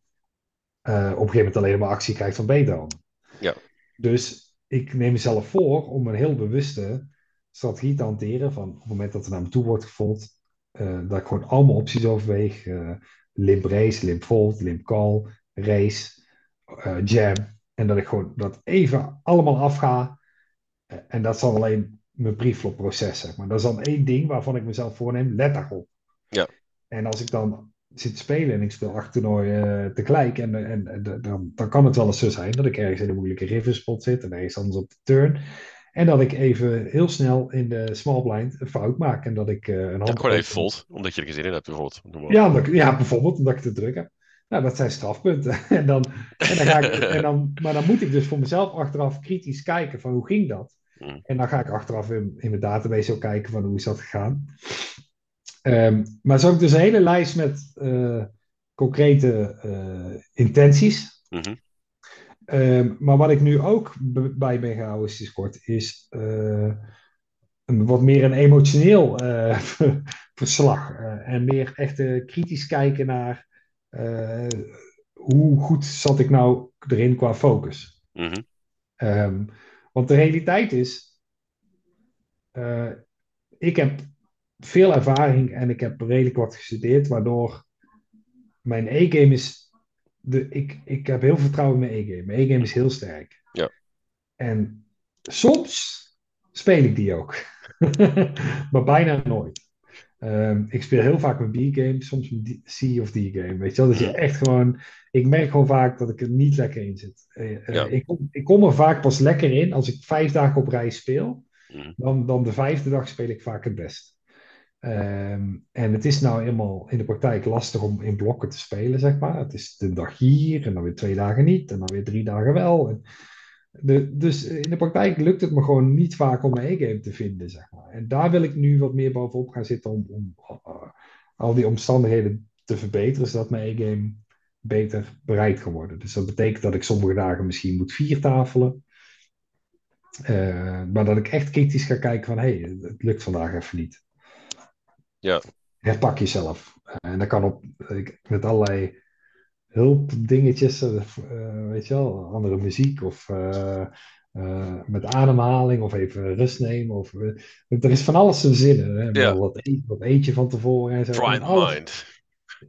Speaker 2: eh, op een gegeven moment alleen maar actie krijgt van beter handen.
Speaker 1: Ja.
Speaker 2: Dus ik neem mezelf voor om een heel bewuste strategie te hanteren van op het moment dat er naar me toe wordt gevolgd, eh, dat ik gewoon allemaal opties overweeg. eh, limp race, limp fold, limp call, race, jam. En dat ik gewoon dat even allemaal afga. Eh, En dat is dan alleen mijn preflop proces, zeg maar. Dat is dan één ding waarvan ik mezelf voorneem, let daarop.
Speaker 1: Ja.
Speaker 2: En als ik dan zit te spelen en ik speel acht toernooien eh, tegelijk, en, en, en dan, dan kan het wel eens zo zijn dat ik ergens in een moeilijke river spot zit en ergens anders op de turn. En dat ik even heel snel in de small blind een fout maak en dat ik eh, een hand...
Speaker 1: Ja, gewoon even volt, omdat je er geen zin in hebt, bijvoorbeeld.
Speaker 2: Ja, omdat ja, bijvoorbeeld omdat ik te druk heb. Nou, dat zijn strafpunten. en dan, en dan ga ik, en dan, maar dan moet ik dus voor mezelf achteraf kritisch kijken van hoe ging dat?
Speaker 1: Mm.
Speaker 2: En dan ga ik achteraf in, in mijn database ook kijken van hoe is dat gegaan. Ehm, maar zo heb ik dus een hele lijst met eh, concrete eh, intenties.
Speaker 1: Mhm.
Speaker 2: Ehm, maar wat ik nu ook bij ben gehouden sinds kort is eh, een, wat meer een emotioneel verslag. en meer echt kritisch kijken naar hoe goed zat ik nou erin qua focus.
Speaker 1: Mhm.
Speaker 2: Ehm, want de realiteit is, eh, ik heb veel ervaring en ik heb redelijk wat gestudeerd, waardoor mijn E-game is. De, ik, ik heb heel vertrouwen in mijn E-game. Mijn E-game is heel sterk.
Speaker 1: Ja.
Speaker 2: En soms speel ik die ook, maar bijna nooit. Ehm, ik speel heel vaak mijn B-game, soms D- C of D-game. Weet je wel, dat je echt gewoon. Ik merk gewoon vaak dat ik er niet lekker in zit. Eh, eh,
Speaker 1: Ja.
Speaker 2: ik, kom, ik kom er vaak pas lekker in als ik vijf dagen op rij speel.
Speaker 1: Mhm.
Speaker 2: Dan, dan de vijfde dag speel ik vaak het best. Ehm, en het is nou eenmaal in de praktijk lastig om in blokken te spelen, zeg maar. Het is de dag hier en dan weer twee dagen niet en dan weer drie dagen wel. En de, dus in de praktijk lukt het me gewoon niet vaak om mijn E-game te vinden, zeg maar. En daar wil ik nu wat meer bovenop gaan zitten om, om uh, al die omstandigheden te verbeteren, zodat mijn E-game beter bereikt kan worden. Dus dat betekent dat ik sommige dagen misschien moet viertafelen. Uh, maar dat ik echt kritisch ga kijken van, hé, hey, het lukt vandaag even niet.
Speaker 1: Ja.
Speaker 2: Herpak jezelf. En dat kan op, ik, met allerlei hulpdingetjes, uh, weet je wel, andere muziek of uh, eh, met ademhaling of even rust nemen. Of, eh, er is van alles te zinnen. Hè? Wel Wat, eet, wat eet je van tevoren en zo.
Speaker 1: Prime
Speaker 2: En alles-
Speaker 1: mind.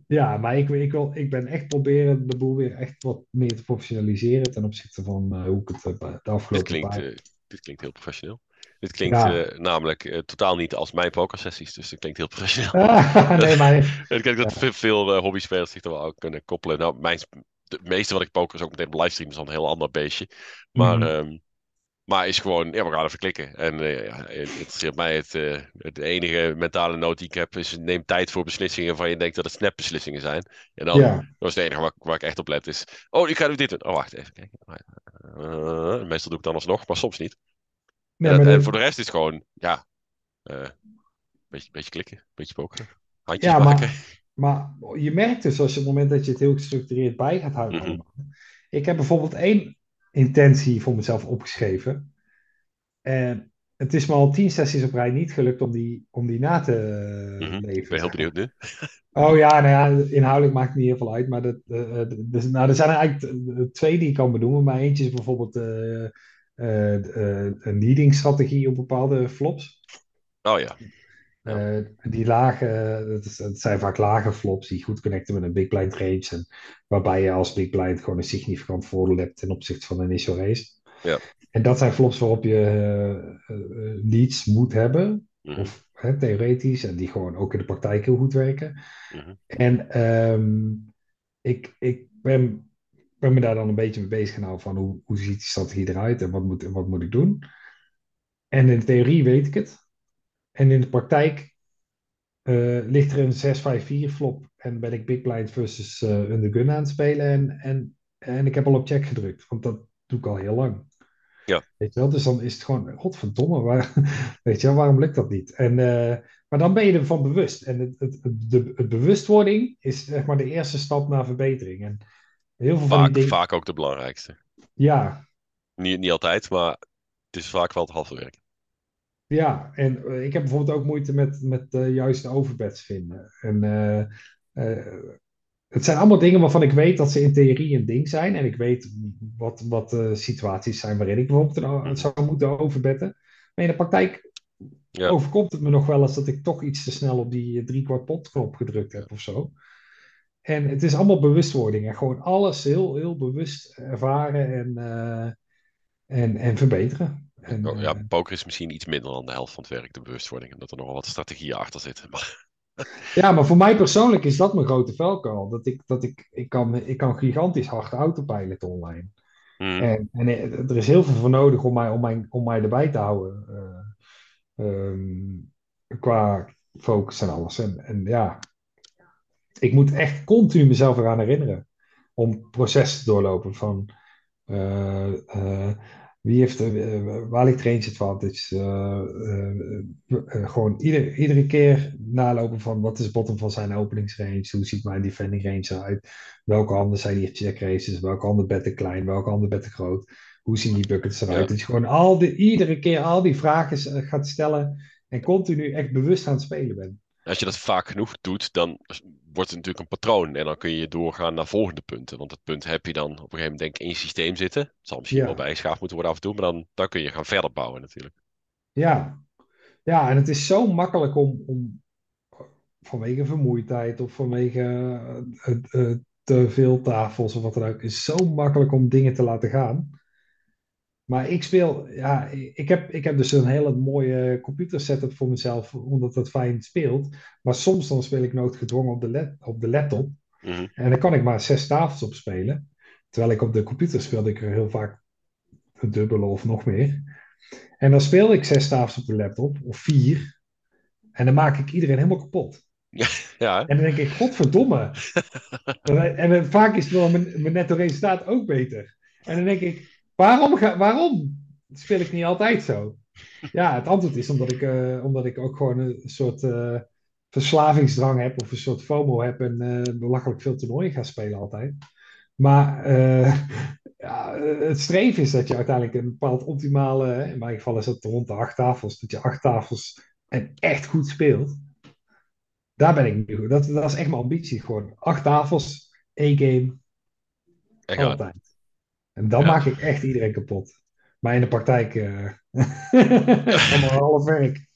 Speaker 2: Ja, maar ik, ik, wil, ik ben echt proberen de boel weer echt wat meer te professionaliseren ten opzichte van eh, hoe ik het eh, de
Speaker 1: Dit
Speaker 2: afgelopen
Speaker 1: klinkt,
Speaker 2: paar...
Speaker 1: eh, dit klinkt heel professioneel. Dit klinkt
Speaker 2: Ja.
Speaker 1: eh, namelijk eh, totaal niet als mijn pokersessies, dus het klinkt heel professioneel.
Speaker 2: Ah, nee, maar
Speaker 1: ik denk dat veel, veel eh, hobbyspelers zich er wel aan kunnen koppelen. Nou, mijn, de meeste wat ik poker is ook meteen op livestream, is dan een heel ander beestje. Maar,
Speaker 2: Mhm.
Speaker 1: ehm, maar is gewoon, ja, we gaan even klikken. En ja, het interesseert mij het, het enige mentale nood die ik heb, is neem tijd voor beslissingen waarvan je denkt dat het snapbeslissingen zijn. En dan,
Speaker 2: ja,
Speaker 1: dat is het enige waar, waar ik echt op let, is, oh, ik ga nu dit doen. Oh, wacht even kijken. Meestal doe ik dan alsnog, maar soms niet. En,
Speaker 2: dat-
Speaker 1: voor de rest is het gewoon, ja, eh beetje, beetje klikken, beetje pokeren. Handjes
Speaker 2: Ja, maar-
Speaker 1: maken.
Speaker 2: Maar je merkt dus als je op het moment dat je het heel gestructureerd bij gaat houden.
Speaker 1: Mhm.
Speaker 2: Ik heb bijvoorbeeld één intentie voor mezelf opgeschreven. En het is me al tien sessies op rij niet gelukt om die, om die na te eh,
Speaker 1: Mhm.
Speaker 2: leven.
Speaker 1: Ik ben heel benieuwd nu.
Speaker 2: Oh ja, nou ja, inhoudelijk maakt het niet heel veel uit. Maar dat, eh, eh, dus, nou, er zijn er eigenlijk eh, twee die ik kan benoemen. Maar eentje is bijvoorbeeld eh, eh, eh, een leading strategie op bepaalde flops.
Speaker 1: Oh ja. Ja.
Speaker 2: Eh, die lage, het, is- het zijn vaak lage flops die goed connecten met een big blind range. En waarbij je als big blind gewoon een significant voordeel hebt ten opzichte van een initial race.
Speaker 1: Ja.
Speaker 2: En dat zijn flops waarop je eh, eh, leads moet hebben.
Speaker 1: Mhm.
Speaker 2: Of hè, theoretisch. En die gewoon ook in de praktijk heel goed werken.
Speaker 1: Mhm.
Speaker 2: En ehm, ik, ik ben, ben me daar dan een beetje mee bezig gaan houden van hoe, hoe ziet die strategie eruit en wat moet, wat moet ik doen. En in de theorie weet ik het. En in de praktijk eh, ligt er een 6-5-4 flop en ben ik Big Blind versus eh Under Gun aan het spelen. En, en, en ik heb al op check gedrukt, want dat doe ik al heel lang.
Speaker 1: Ja.
Speaker 2: Weet je wel? Dus dan is het gewoon, godverdomme, waar, weet je wel, waarom lukt dat niet? En, eh, maar dan ben je ervan bewust. En het, het, het, de, het bewustwording is zeg maar de eerste stap naar verbetering. En heel veel van die
Speaker 1: Vaak,
Speaker 2: dingen...
Speaker 1: vaak ook de belangrijkste.
Speaker 2: Ja,
Speaker 1: Niet, niet altijd, maar het is vaak wel het halve werk.
Speaker 2: Ja, en eh, ik heb bijvoorbeeld ook moeite met, met de juiste overbets vinden. En eh, eh, het zijn allemaal dingen waarvan ik weet dat ze in theorie een ding zijn. En ik weet wat, wat eh, situaties zijn waarin ik bijvoorbeeld een, o- zou moeten overbetten. Maar in de praktijk
Speaker 1: Ja.
Speaker 2: overkomt het me nog wel eens dat ik toch iets te snel op die eh, drie kwart pot knop gedrukt heb of zo. En het is allemaal bewustwording. En gewoon alles heel, heel bewust ervaren en, eh, en, en verbeteren. En,
Speaker 1: Oh, ja,
Speaker 2: eh,
Speaker 1: poker is misschien iets minder dan de helft van het werk, de bewustwording. Omdat er nog wel wat strategieën achter zitten. Maar,
Speaker 2: Ja, maar voor mij persoonlijk is dat mijn grote valkuil. Dat ik, dat ik, ik, kan, ik kan gigantisch hard autopiloten online.
Speaker 1: Mhm.
Speaker 2: En, en er is heel veel voor nodig om mij, om mij, om mij erbij te houden. eh, ehm, qua focus en alles. En, en ja, ik moet echt continu mezelf eraan herinneren. Om processen te doorlopen van... eh, eh, wie heeft, eh, waar ligt range advantage? Gewoon ieder, iedere keer nalopen van wat is bottom van zijn openingsrange? Hoe ziet mijn defending range eruit? Welke handen zijn hier check races? Welke handen betten klein? Welke handen betten groot? Hoe zien die buckets eruit?
Speaker 1: Ja.
Speaker 2: Dat je gewoon al die, iedere keer al die vragen gaat stellen en continu echt bewust aan het spelen bent.
Speaker 1: Als je dat vaak genoeg doet, dan wordt het natuurlijk een patroon. En dan kun je doorgaan naar volgende punten. Want het punt heb je dan op een gegeven moment denk ik in je systeem zitten. Het zal misschien
Speaker 2: Ja.
Speaker 1: wel bijgeschaafd moeten worden af en toe. Maar dan, dan kun je gaan verder bouwen natuurlijk.
Speaker 2: Ja, ja en het is zo makkelijk om, om vanwege vermoeidheid of vanwege eh, eh, te veel tafels of wat dan ook, het is zo makkelijk om dingen te laten gaan. Maar ik speel, ja, ik heb, ik heb dus een hele mooie computer setup voor mezelf, omdat het fijn speelt. Maar soms dan speel ik noodgedwongen op de, lap- op de laptop.
Speaker 1: Mhm.
Speaker 2: En dan kan ik maar zes tafels op spelen. Terwijl ik op de computer speelde ik er heel vaak het dubbele of nog meer. En dan speel ik zes tafels op de laptop, of vier. En dan maak ik iedereen helemaal kapot.
Speaker 1: Ja, hè?
Speaker 2: En dan denk ik, godverdomme. en, en vaak is wel mijn, mijn netto resultaat ook beter. En dan denk ik, waarom, ga, waarom speel ik niet altijd zo? Ja, het antwoord is omdat ik, eh, omdat ik ook gewoon een soort eh, verslavingsdrang heb of een soort FOMO heb en eh, belachelijk veel toernooien ga spelen altijd. Maar ja, het streven is dat je uiteindelijk een bepaald optimale, in mijn geval is dat rond de acht tafels, dat je acht tafels en echt goed speelt. Daar ben ik nu goed. Dat, dat is echt mijn ambitie. Gewoon acht tafels, één game, altijd. En dan
Speaker 1: Ja.
Speaker 2: maak ik echt iedereen kapot. Maar in de praktijk uh, allemaal half werk.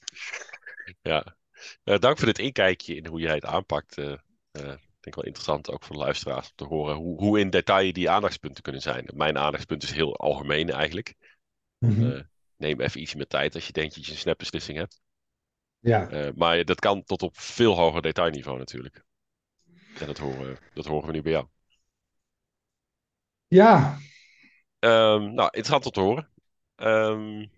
Speaker 1: Ja, uh, dank voor dit inkijkje in hoe jij het aanpakt. Uh, ik denk wel interessant ook voor de luisteraars om te horen hoe, hoe in detail die aandachtspunten kunnen zijn. Mijn aandachtspunt is heel algemeen eigenlijk. Mm -hmm. neem even iets meer tijd als je denkt dat je een snapbeslissing hebt.
Speaker 2: Ja.
Speaker 1: maar dat kan tot op veel hoger detailniveau natuurlijk. En dat horen, dat horen we nu bij jou.
Speaker 2: Ja.
Speaker 1: Um, nou, interessant om te horen. Um,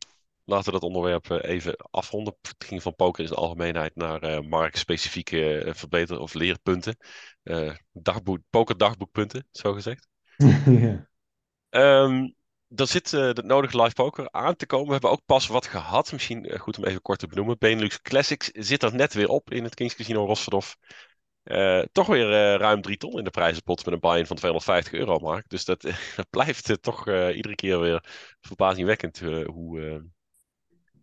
Speaker 1: laten we dat onderwerp eh, even afronden. Het ging van poker in de algemeenheid naar uh, marktspecifieke uh, verbeter- of leerpunten. Uh, dagboek, pokerdagboekpunten, zo gezegd. ja. um, er zit het nodige live poker aan te komen. We hebben ook pas wat gehad. Misschien goed om even kort te benoemen. Benelux Classics zit er net weer op in het Kings Casino Rosverdorf. Uh, toch weer uh, ruim 3 ton in de prijzenpot met een buy-in van 250 euro, Mark. Dus dat, dat blijft uh, toch iedere keer weer verbazingwekkend hoe,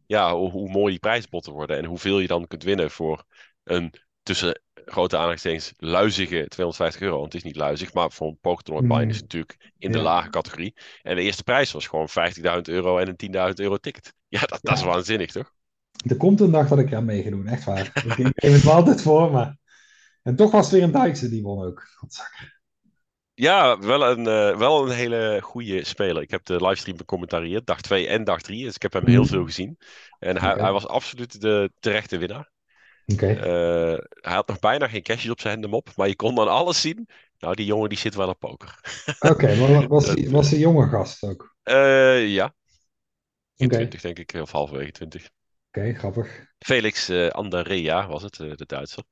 Speaker 1: ja, hoe, hoe, mooi die prijzenpotten worden. En hoeveel je dan kunt winnen voor een tussen grote aanhalingstekens luizige 250 euro. Want het is niet luizig, maar voor een pokertoernooi buy-in is het natuurlijk in de lage categorie. En de eerste prijs was gewoon 50.000 euro en een 10.000 euro ticket. Ja, dat, dat is waanzinnig, toch?
Speaker 2: Er komt een dag dat ik aan mee ga doen, echt waar. ik neem het wel altijd voor, maar... En toch was het weer een Duitse die won ook. Godzakker.
Speaker 1: Ja, wel een, uh, wel een hele goede speler. Ik heb de livestream becommentarieerd, dag 2 en dag 3. Dus ik heb hem heel veel gezien. En hij, okay. hij was absoluut de terechte winnaar.
Speaker 2: Okay.
Speaker 1: Uh, hij had nog bijna geen cashjes op zijn handen op, maar je kon dan alles zien. Nou, die jongen die zit wel op poker.
Speaker 2: Oké, okay, maar was hij was een jonge gast ook?
Speaker 1: Uh, ja. In 20 denk ik, of halverwege 20.
Speaker 2: Oké, grappig.
Speaker 1: Felix Andarea was het, de Duitser.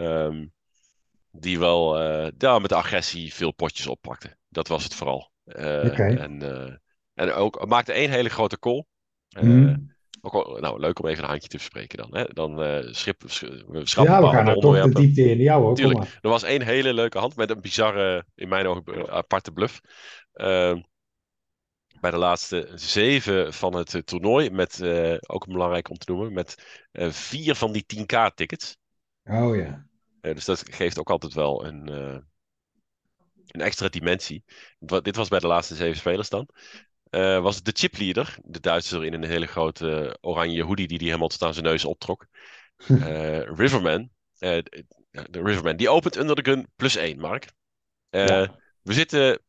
Speaker 1: Um, die wel uh, ja, met agressie veel potjes oppakte. Dat was het vooral. Uh,
Speaker 2: okay.
Speaker 1: En, uh, en ook maakte één hele grote call.
Speaker 2: Mm.
Speaker 1: Ook nou, leuk om even een handje te bespreken dan. Hè? Dan schip, we schrappen
Speaker 2: Ja, we gaan er toch de diepte in. Ja hoor,
Speaker 1: Tuurlijk. Er was één hele leuke hand met een bizarre, in mijn ogen, aparte bluff. Ehm, bij de laatste zeven van het toernooi, met, ook belangrijk om te noemen, met vier van die 10k tickets.
Speaker 2: Oh ja.
Speaker 1: Uh, dus dat geeft ook altijd wel een, uh, een extra dimensie. Dit was bij de laatste zeven spelers dan. Uh, was het de chipleader, de Duitser in een hele grote oranje hoodie die hij helemaal tot aan zijn neus optrok. Riverman. de Riverman, die opent under the gun plus één, Mark. Ja. We zitten,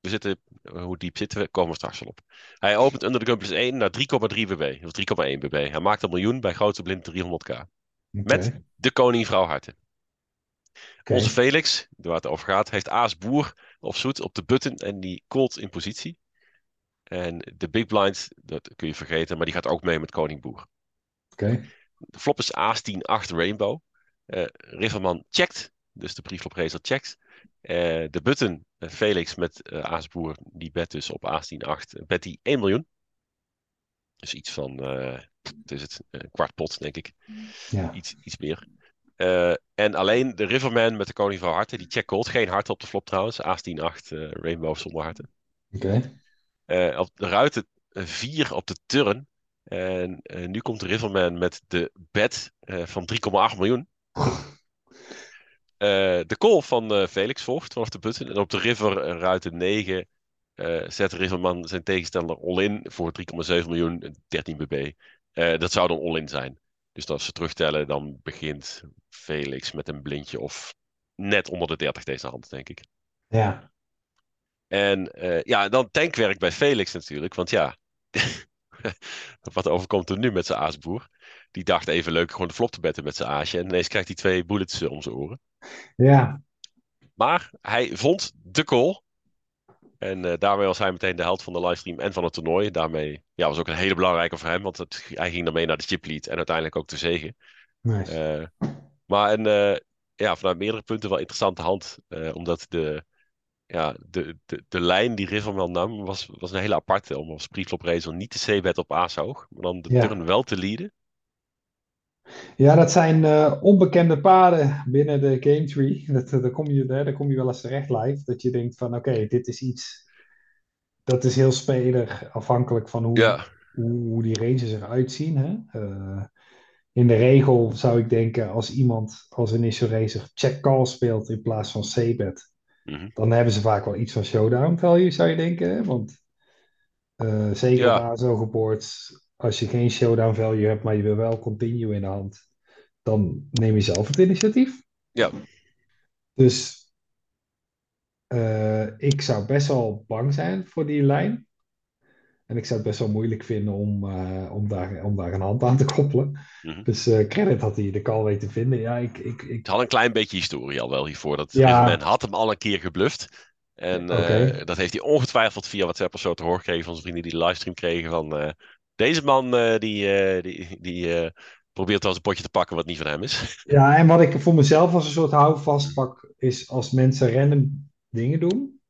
Speaker 1: we zitten, hoe diep zitten we? Komen we straks wel op. Hij opent under the gun plus 1 naar 3,3 bb, of 3,1 bb. Hij maakt een miljoen bij grote blind 300k. Okay. Met de koning vrouw harten. Okay. Onze Felix, waar het over gaat, heeft Aas Boer of Zoet op de button en die called in positie. En de big blind, dat kun je vergeten, maar die gaat ook mee met koning Boer.
Speaker 2: Okay.
Speaker 1: De flop is Aas 10-8 Rainbow. Uh, Riverman checkt, dus de preflop racer checkt. Uh, de button, uh, Felix met uh, Aas Boer, die bet dus op Aas 10-8, bet die 1 miljoen. Dus iets van, het is het, een kwart pot denk ik.
Speaker 2: Ja.
Speaker 1: Iets, iets meer. Uh, en alleen de Riverman met de koning van harten, die check gold. Geen hart op de flop trouwens. Aas 10 8 uh, Rainbow zonder harten.
Speaker 2: Oké.
Speaker 1: Okay. Uh, op de ruiten 4 op de turn. En nu komt de Riverman met de bet van 3,8 miljoen. de call van Felix volgt vanaf de button. En op de river ruiten 9 zet Riverman zijn tegenstander all-in voor 3,7 miljoen, 13 bb. dat zou dan all-in zijn. Dus als ze terugtellen, dan begint Felix met een blindje of net onder de 30 deze hand, denk ik.
Speaker 2: Ja.
Speaker 1: En uh, ja, dan tankwerk bij Felix natuurlijk. Want ja, wat overkomt er nu met zijn aasboer? Die dacht even leuk gewoon de flop te betten met zijn aasje. En ineens krijgt hij twee bullets om zijn oren.
Speaker 2: Ja.
Speaker 1: Maar hij vond de call. En uh, daarmee was hij meteen de held van de livestream en van het toernooi. Daarmee ja, was ook een hele belangrijke voor hem, want het, hij ging daarmee naar de chiplead en uiteindelijk ook te zegen.
Speaker 2: Nice.
Speaker 1: Uh, maar een, uh, ja, vanuit meerdere punten wel interessante hand, omdat de, ja, de, de, de lijn die Riverman nam was, was een hele aparte. Om als preflop racer niet de c-bet op aas hoog, maar dan de ja. turn wel te leaden.
Speaker 2: Ja, dat zijn uh, onbekende paden binnen de game tree. Dat, daar, kom je, daar kom je wel eens terecht live. Dat je denkt van oké, okay, dit is iets. Dat is heel spelig, afhankelijk van hoe,
Speaker 1: ja.
Speaker 2: hoe, die ranges eruit zien. Hè? Uh, in de regel zou ik denken, als iemand als initial racer check call speelt in plaats van c-bet,
Speaker 1: mm -hmm.
Speaker 2: dan hebben ze vaak wel iets van showdown value, zou je denken. Hè? Want Eh, zeker
Speaker 1: Ja,
Speaker 2: na zo'n boards. Als je geen showdown value hebt, maar je wil wel continue in de hand, dan neem je zelf het initiatief.
Speaker 1: ja.
Speaker 2: Dus eh, ik zou best wel bang zijn voor die lijn. En ik zou het best wel moeilijk vinden om, eh, om, daar, om daar een hand aan te koppelen.
Speaker 1: Mhm.
Speaker 2: Dus eh, credit had hij de call weten te vinden. Ja, ik, ik, ik,
Speaker 1: Het had een klein beetje historie al wel hiervoor. Dat
Speaker 2: Ja.
Speaker 1: men had hem al een keer gebluft. En dat heeft hij ongetwijfeld via WhatsApp of zo te horen gekregen van zijn vrienden die de livestream kregen. Van deze man eh, die, eh, die, die eh, probeert wel eens een potje te pakken wat niet van hem is.
Speaker 2: ja, en wat ik voor mezelf als een soort houvast pak, is als mensen random dingen doen.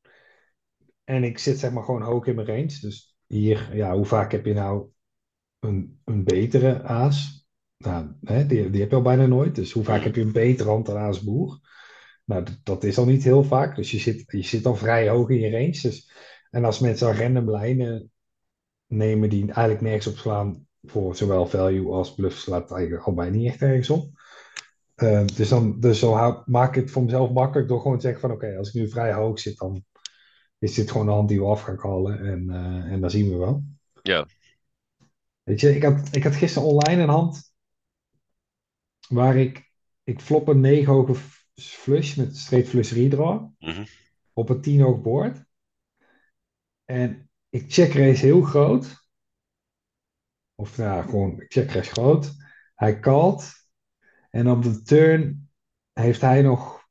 Speaker 2: En ik zit zeg maar gewoon hoog in mijn range. Dus hier, ja, hoe vaak heb je nou een, een betere aas? Nou, hè, die, die heb je al bijna nooit. Dus hoe vaak heb je een betere hand dan aas boer? Nou, dat, dat is al niet heel vaak. Dus je zit, je zit al vrij hoog in je range. Dus, en als mensen al random lijnen nemen die eigenlijk nergens op slaan voor zowel value als bluff, slaat eigenlijk al bijna niet echt ergens op. Eh, dus dan, dus zo hou- maak ik het voor mezelf makkelijk door gewoon te zeggen van oké, als ik nu vrij hoog zit, dan is dit gewoon de hand die we af gaan callen en, eh, en dan zien we wel.
Speaker 1: Ja.
Speaker 2: Weet je, ik had, ik had gisteren online een hand waar ik, ik flop een 9 hoge flush met straight flush redraw
Speaker 1: Mhm.
Speaker 2: op een 10 hoog board. En ik check race heel groot. Of ja, gewoon ik check race groot. Hij calt. En op de turn heeft hij nog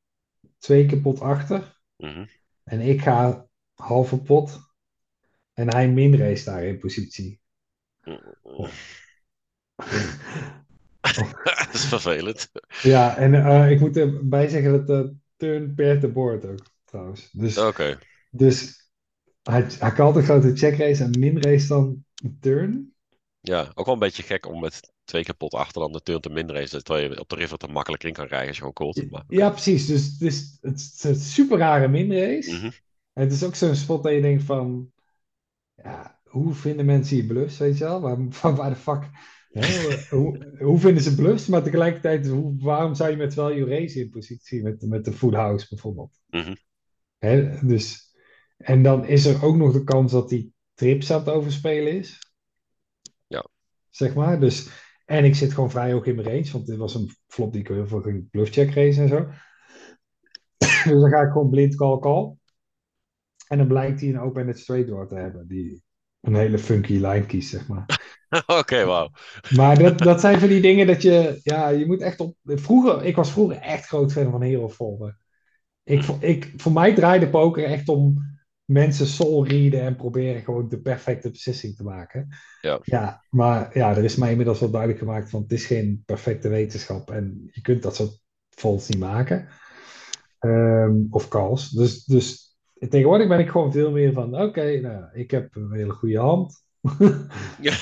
Speaker 2: twee keer pot achter.
Speaker 1: Mhm.
Speaker 2: En ik ga halve pot. En hij min race daar in positie.
Speaker 1: dat is vervelend.
Speaker 2: Ja, en eh, ik moet erbij zeggen dat de turn per de board ook trouwens. Dus,
Speaker 1: Oké.
Speaker 2: dus hij, hij kalt een grote check race en min race dan een turn.
Speaker 1: Ja, ook wel een beetje gek om met twee keer pot achter dan de turn te min race. Terwijl je op de river er makkelijk in kan rijden als je gewoon called. Maar,
Speaker 2: Ja, precies. Dus het is, het is een super rare min race.
Speaker 1: Mhm.
Speaker 2: En het is ook zo'n spot dat je denkt van, ja, hoe vinden mensen hier bluffs, weet je wel? Waar, van waar de fuck, hè? hoe, hoe vinden ze bluffs? Maar tegelijkertijd, hoe, waarom zou je met value race in positie met, met de full house bijvoorbeeld?
Speaker 1: Mhm.
Speaker 2: Hè? Dus, en dan is er ook nog de kans dat die trips aan het overspelen is.
Speaker 1: Ja.
Speaker 2: Zeg maar. Dus, en ik zit gewoon vrij hoog in mijn range, want dit was een flop die ik heel veel ging bluffcheck race en zo. dus dan ga ik gewoon blind call call. En dan blijkt hij een open-ended straight draw te hebben, die een hele funky line kiest, zeg maar.
Speaker 1: Oké, wauw.
Speaker 2: Maar dat, dat zijn van die dingen dat je, ja, je moet echt op. Vroeger, ik was vroeger echt groot fan van Hero Folder. Ik, vo- ik, voor mij draaide poker echt om mensen soul readen en proberen gewoon de perfecte beslissing te maken.
Speaker 1: Ja.
Speaker 2: ja, maar ja, er is mij inmiddels wel duidelijk gemaakt van het is geen perfecte wetenschap en je kunt dat soort folds niet maken. Ehm, of calls. Dus, dus tegenwoordig ben ik gewoon veel meer van, oké, nou, ik heb een hele goede hand.
Speaker 1: Ja.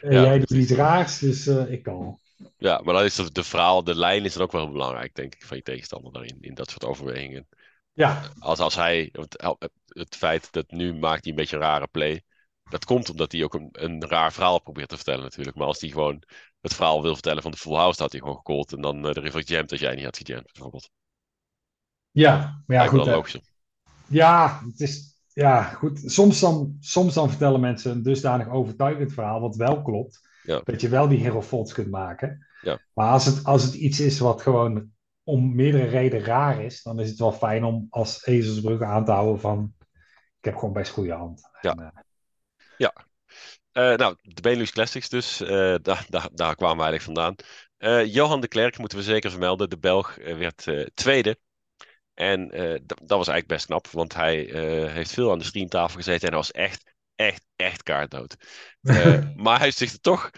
Speaker 2: En
Speaker 1: Ja,
Speaker 2: jij doet iets raars, dus eh, ik kan.
Speaker 1: ja, maar dan is de, de verhaal, de lijn is dan ook wel belangrijk, denk ik, van je tegenstander daarin, in dat soort overwegingen.
Speaker 2: Ja,
Speaker 1: Als, als hij, het, feit dat nu maakt hij een beetje een rare play, dat komt omdat hij ook een, een raar verhaal probeert te vertellen natuurlijk. Maar als hij gewoon het verhaal wil vertellen van de full house, had hij gewoon gecallt en dan eh, de river jammed als jij niet had gejammed, bijvoorbeeld.
Speaker 2: ja, maar ja, goed. hè.
Speaker 1: logisch.
Speaker 2: Ja, het is, ja, goed. Soms dan, soms dan vertellen mensen een dusdanig overtuigend verhaal, wat wel klopt.
Speaker 1: Ja.
Speaker 2: Dat je wel die hero folds kunt maken.
Speaker 1: Ja.
Speaker 2: Maar als het, als het iets is wat gewoon om meerdere redenen raar is, dan is het wel fijn om als ezelsbrug aan te houden van, heb gewoon best goede hand.
Speaker 1: Ja.
Speaker 2: En, eh,
Speaker 1: Eh, nou, de Benelux Classics dus, eh, daar, daar, daar kwamen we eigenlijk vandaan. Johan de Klerk moeten we zeker vermelden. De Belg werd tweede. En dat was eigenlijk best knap, want hij heeft veel aan de streamtafel gezeten en hij was echt, echt, echt kaartdood. Maar hij heeft zich er toch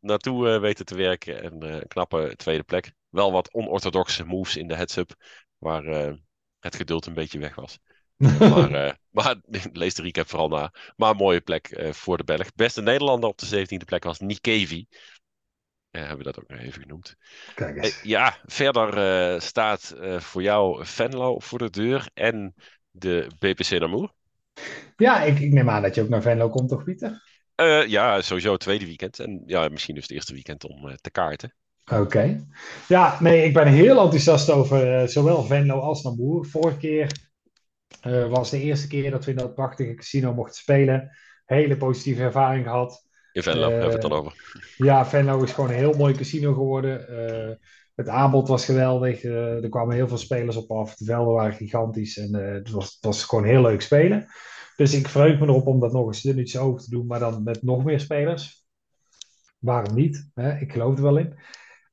Speaker 1: naartoe weten te werken en een knappe tweede plek. Wel wat onorthodoxe moves in de heads-up, waar het geduld een beetje weg was. Maar, eh, maar lees de recap vooral na. Maar een mooie plek eh, voor de Belg. Beste Nederlander op de 17e plek was Nikevi. Eh, hebben we dat ook nog even genoemd.
Speaker 2: Kijk
Speaker 1: Eh,
Speaker 2: eens.
Speaker 1: ja, verder eh, staat eh, voor jou Venlo voor de deur en de BPC Namur.
Speaker 2: Ja, ik, ik neem aan dat je ook naar Venlo komt, toch, Pieter?
Speaker 1: Eh, ja, sowieso het tweede weekend. En ja, misschien dus het eerste weekend om eh, te kaarten.
Speaker 2: Oké. Ja, nee, ik ben heel enthousiast over eh, zowel Venlo als Namur. Vorige keer eh, was de eerste keer dat we in dat prachtige casino mochten spelen. hele positieve ervaring gehad.
Speaker 1: In Venlo hebben we het dan over.
Speaker 2: Ja, Venlo is gewoon een heel mooi casino geworden. het aanbod was geweldig. er kwamen heel veel spelers op af. De velden waren gigantisch. En het, was, het was gewoon heel leuk spelen. Dus ik verheug me erop om dat nog eens dunnetjes over te doen, maar dan met nog meer spelers. Waarom niet? Hè? Ik geloof er wel in.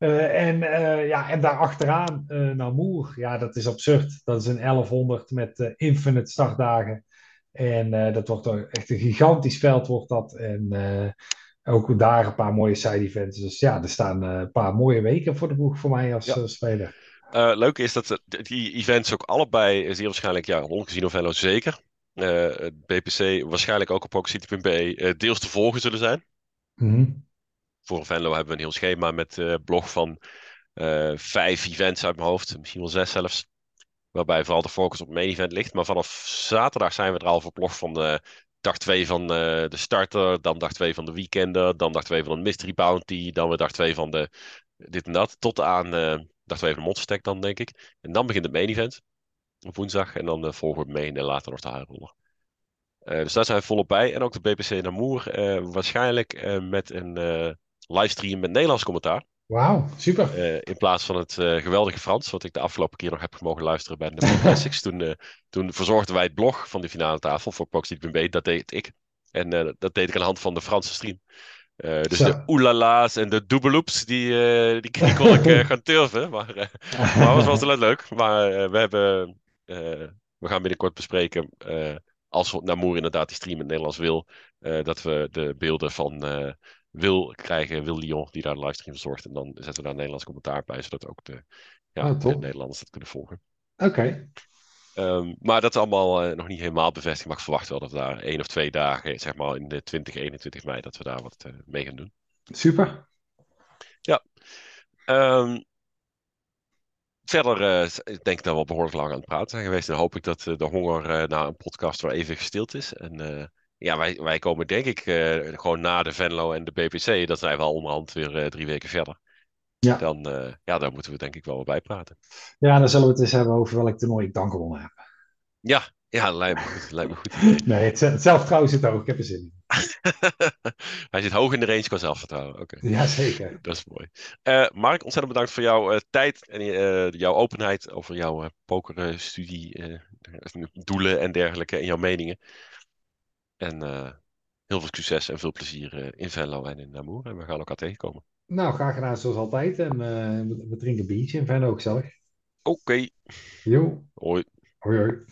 Speaker 2: Uh, en, uh, ja, en daar achteraan uh, Namur. Ja, dat is absurd. Dat is een 1100 met infinite startdagen. En dat wordt echt een gigantisch veld wordt dat. En ook daar een paar mooie side events. Dus ja, er staan een paar mooie weken voor de boeg voor mij als ja. speler.
Speaker 1: leuk is dat die events ook allebei zeer waarschijnlijk, ja, Holland Casino Venlo zeker, uh, BPC waarschijnlijk ook op PokerCity.be uh, deels te volgen zullen zijn.
Speaker 2: Mm
Speaker 1: Voor Venlo hebben we een heel schema met uh, blog van uh, vijf events uit mijn hoofd, misschien wel zes zelfs. Waarbij vooral de focus op main event ligt. Maar vanaf zaterdag zijn we er al voor blog van de dag 2 van de starter, dan dag 2 van de weekender, dan dag 2 van een mystery bounty, dan weer dag 2 van de dit en dat, tot aan dag 2 van de monster dan denk ik. En dan begint het main event op woensdag. En dan volgen we mee en later nog de haarroller. Dus daar zijn we volop bij. En ook de BBC Namoer. Uh, waarschijnlijk met een livestream met Nederlands commentaar.
Speaker 2: Wauw, super.
Speaker 1: in plaats van het geweldige Frans, wat ik de afgelopen keer nog heb mogen luisteren bij de Classics. toen, toen verzorgden wij het blog van de finale tafel voor Proxy.b. Dat deed ik. En dat deed ik aan de hand van de Franse stream. Dus Zo. de oelala's en de doubeloops, die, uh, die kon ik gaan turven. Maar, maar het was wel leuk. Maar we hebben eh, we gaan binnenkort bespreken, als Namoer inderdaad die stream in het Nederlands wil, dat we de beelden van Wil krijgen, Wil Lyon, die daar de livestream verzorgt. En dan zetten we daar een Nederlands commentaar bij, zodat ook de, ja, oh, de Nederlanders dat kunnen volgen.
Speaker 2: Oké. Okay.
Speaker 1: Um, maar dat is allemaal nog niet helemaal bevestigd. Maar ik verwacht wel dat we daar één of twee dagen, zeg maar in de 20, 21 mei, dat we daar wat mee gaan doen.
Speaker 2: Super.
Speaker 1: Ja. Um, verder uh, ik denk ik dat we behoorlijk lang aan het praten zijn geweest. En hoop ik dat de honger uh, na een podcast wel even gestild is. En ja, wij, wij komen denk ik gewoon na de Venlo en de BPC. Dat zijn we al onderhand weer drie weken verder. Ja. Dan ja, daar moeten we denk ik wel bij praten.
Speaker 2: Ja, dan zullen we het eens hebben over welk toernooi ik dan gewonnen heb.
Speaker 1: Ja, ja, lijkt me goed. Lijkt me goed
Speaker 2: nee, het, het zelfvertrouwen zit ook. Ik heb er zin in.
Speaker 1: Hij zit hoog in de range qua zelfvertrouwen. Oké.
Speaker 2: Ja, zeker.
Speaker 1: Dat is mooi. Mark, ontzettend bedankt voor jouw tijd en jouw openheid over jouw pokerstudie, doelen en dergelijke en jouw meningen. En heel veel succes en veel plezier in Venlo en in Namur. En we gaan elkaar tegenkomen.
Speaker 2: Nou, graag gedaan zoals altijd. En we, we drinken biertje in Venlo ook zelf.
Speaker 1: Oké. Okay.
Speaker 2: Jo.
Speaker 1: Hoi.
Speaker 2: Hoi hoi.